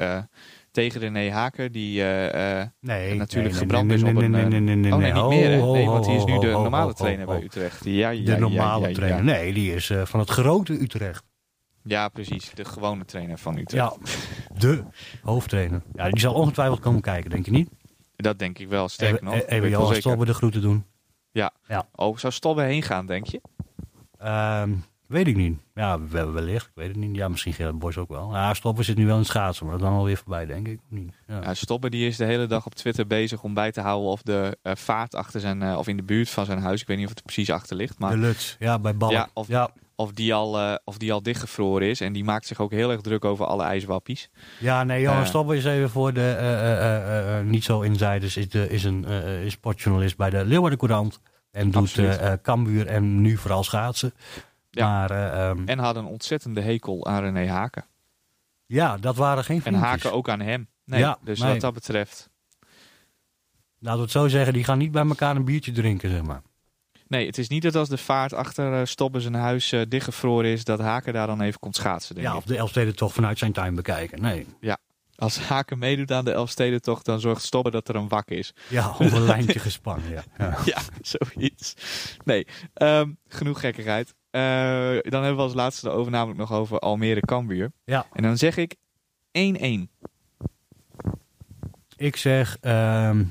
tegen René Haken, die eh, eh, Nee, natuurlijk gebrand is op een... nee, eh, nee, nee, nee, oh nee, niet meer Nee, want hij is nu de normale trainer bij Utrecht. Ja, ja, De ja, normale ja, ja, trainer. Nee, die is van het grote Utrecht. Ja, precies. De gewone trainer van Utrecht. Ja, de hoofdtrainer. Ja, die zal ongetwijfeld komen kijken, denk je niet? Dat denk ik wel. Sterker nog. Even Johan. Stobbe de groeten doen. Oh, zou Stobbe heen gaan, denk je? Ehm, weet ik niet. Ja, wel- wellicht. Ik weet het niet. Ja, misschien Gerrit Bos ook wel. Ja, Stobbe zit nu wel in het schaatsen, maar dat is dan alweer voorbij, denk ik. Of niet? Ja. Ja, Stobbe die is de hele dag op Twitter bezig om bij te houden of de eh, vaart achter zijn, eh, of in de buurt van zijn huis, ik weet niet of het er precies achter ligt, maar de Luts, ja, bij Balk. Ja, of- ja, of die al, eh, of die al dichtgevroren is. En die maakt zich ook heel erg druk over alle ijswappies. Ja, nee, Johan. Stobbe is even voor de niet zo insiders. Is, de, is een is sportjournalist bij de Leeuwarden Courant. En doet Cambuur en nu vooral schaatsen. Ja. Maar eh, ehm, En had een ontzettende hekel aan René Haken. ja, dat waren geen En vriendjes. Haken ook aan hem. Nee, Ja, dus nee. wat dat betreft. Laten we het zo zeggen, die gaan niet bij elkaar een biertje drinken, zeg maar. Nee, het is niet dat als de vaart achter eh, Stobbe zijn huis eh, dichtgevroren is, dat Haken daar dan even komt schaatsen. Denk Ja, ik. of de Elfsteden toch vanuit zijn tuin bekijken. Nee. Als Haken meedoet aan de Elfstedentocht, dan zorgt Stobbe dat er een wak is. Ja, op een lijntje gespannen, ja. ja. Ja, zoiets. Nee, ehm, genoeg gekkigheid. Eh, dan hebben we als laatste de over namelijk nog over Almere Cambuur. Ja. En dan zeg ik 1-1. Ik zeg... ehm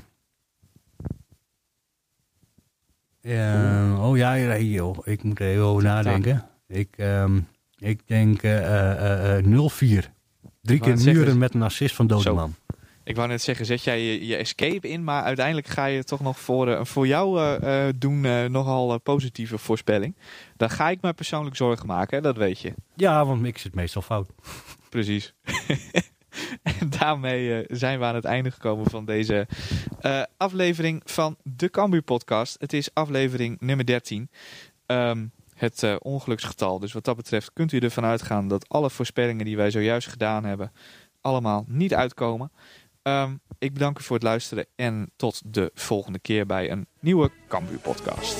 ehm, oh ja, joh, ik moet er even over nadenken. Ik, ehm, ik denk eh, eh, eh, 0-4. Drie keer muren met een assist van Dodeman. Ik wou net zeggen, zet jij je, je escape in, maar uiteindelijk ga je toch nog voor, eh, voor jou eh, eh, doen nogal positieve voorspelling. Dan ga ik me persoonlijk zorgen maken, hè, dat weet je. Ja, want ik zit meestal fout. Precies. en daarmee zijn we aan het einde gekomen van deze aflevering van de Cambuur podcast. Het is aflevering nummer 13. Ehm, het ongeluksgetal. Dus wat dat betreft kunt u ervan uitgaan dat alle voorspellingen die wij zojuist gedaan hebben allemaal niet uitkomen. Ehm, ik bedank u voor het luisteren en tot de volgende keer bij een nieuwe Cambuur podcast.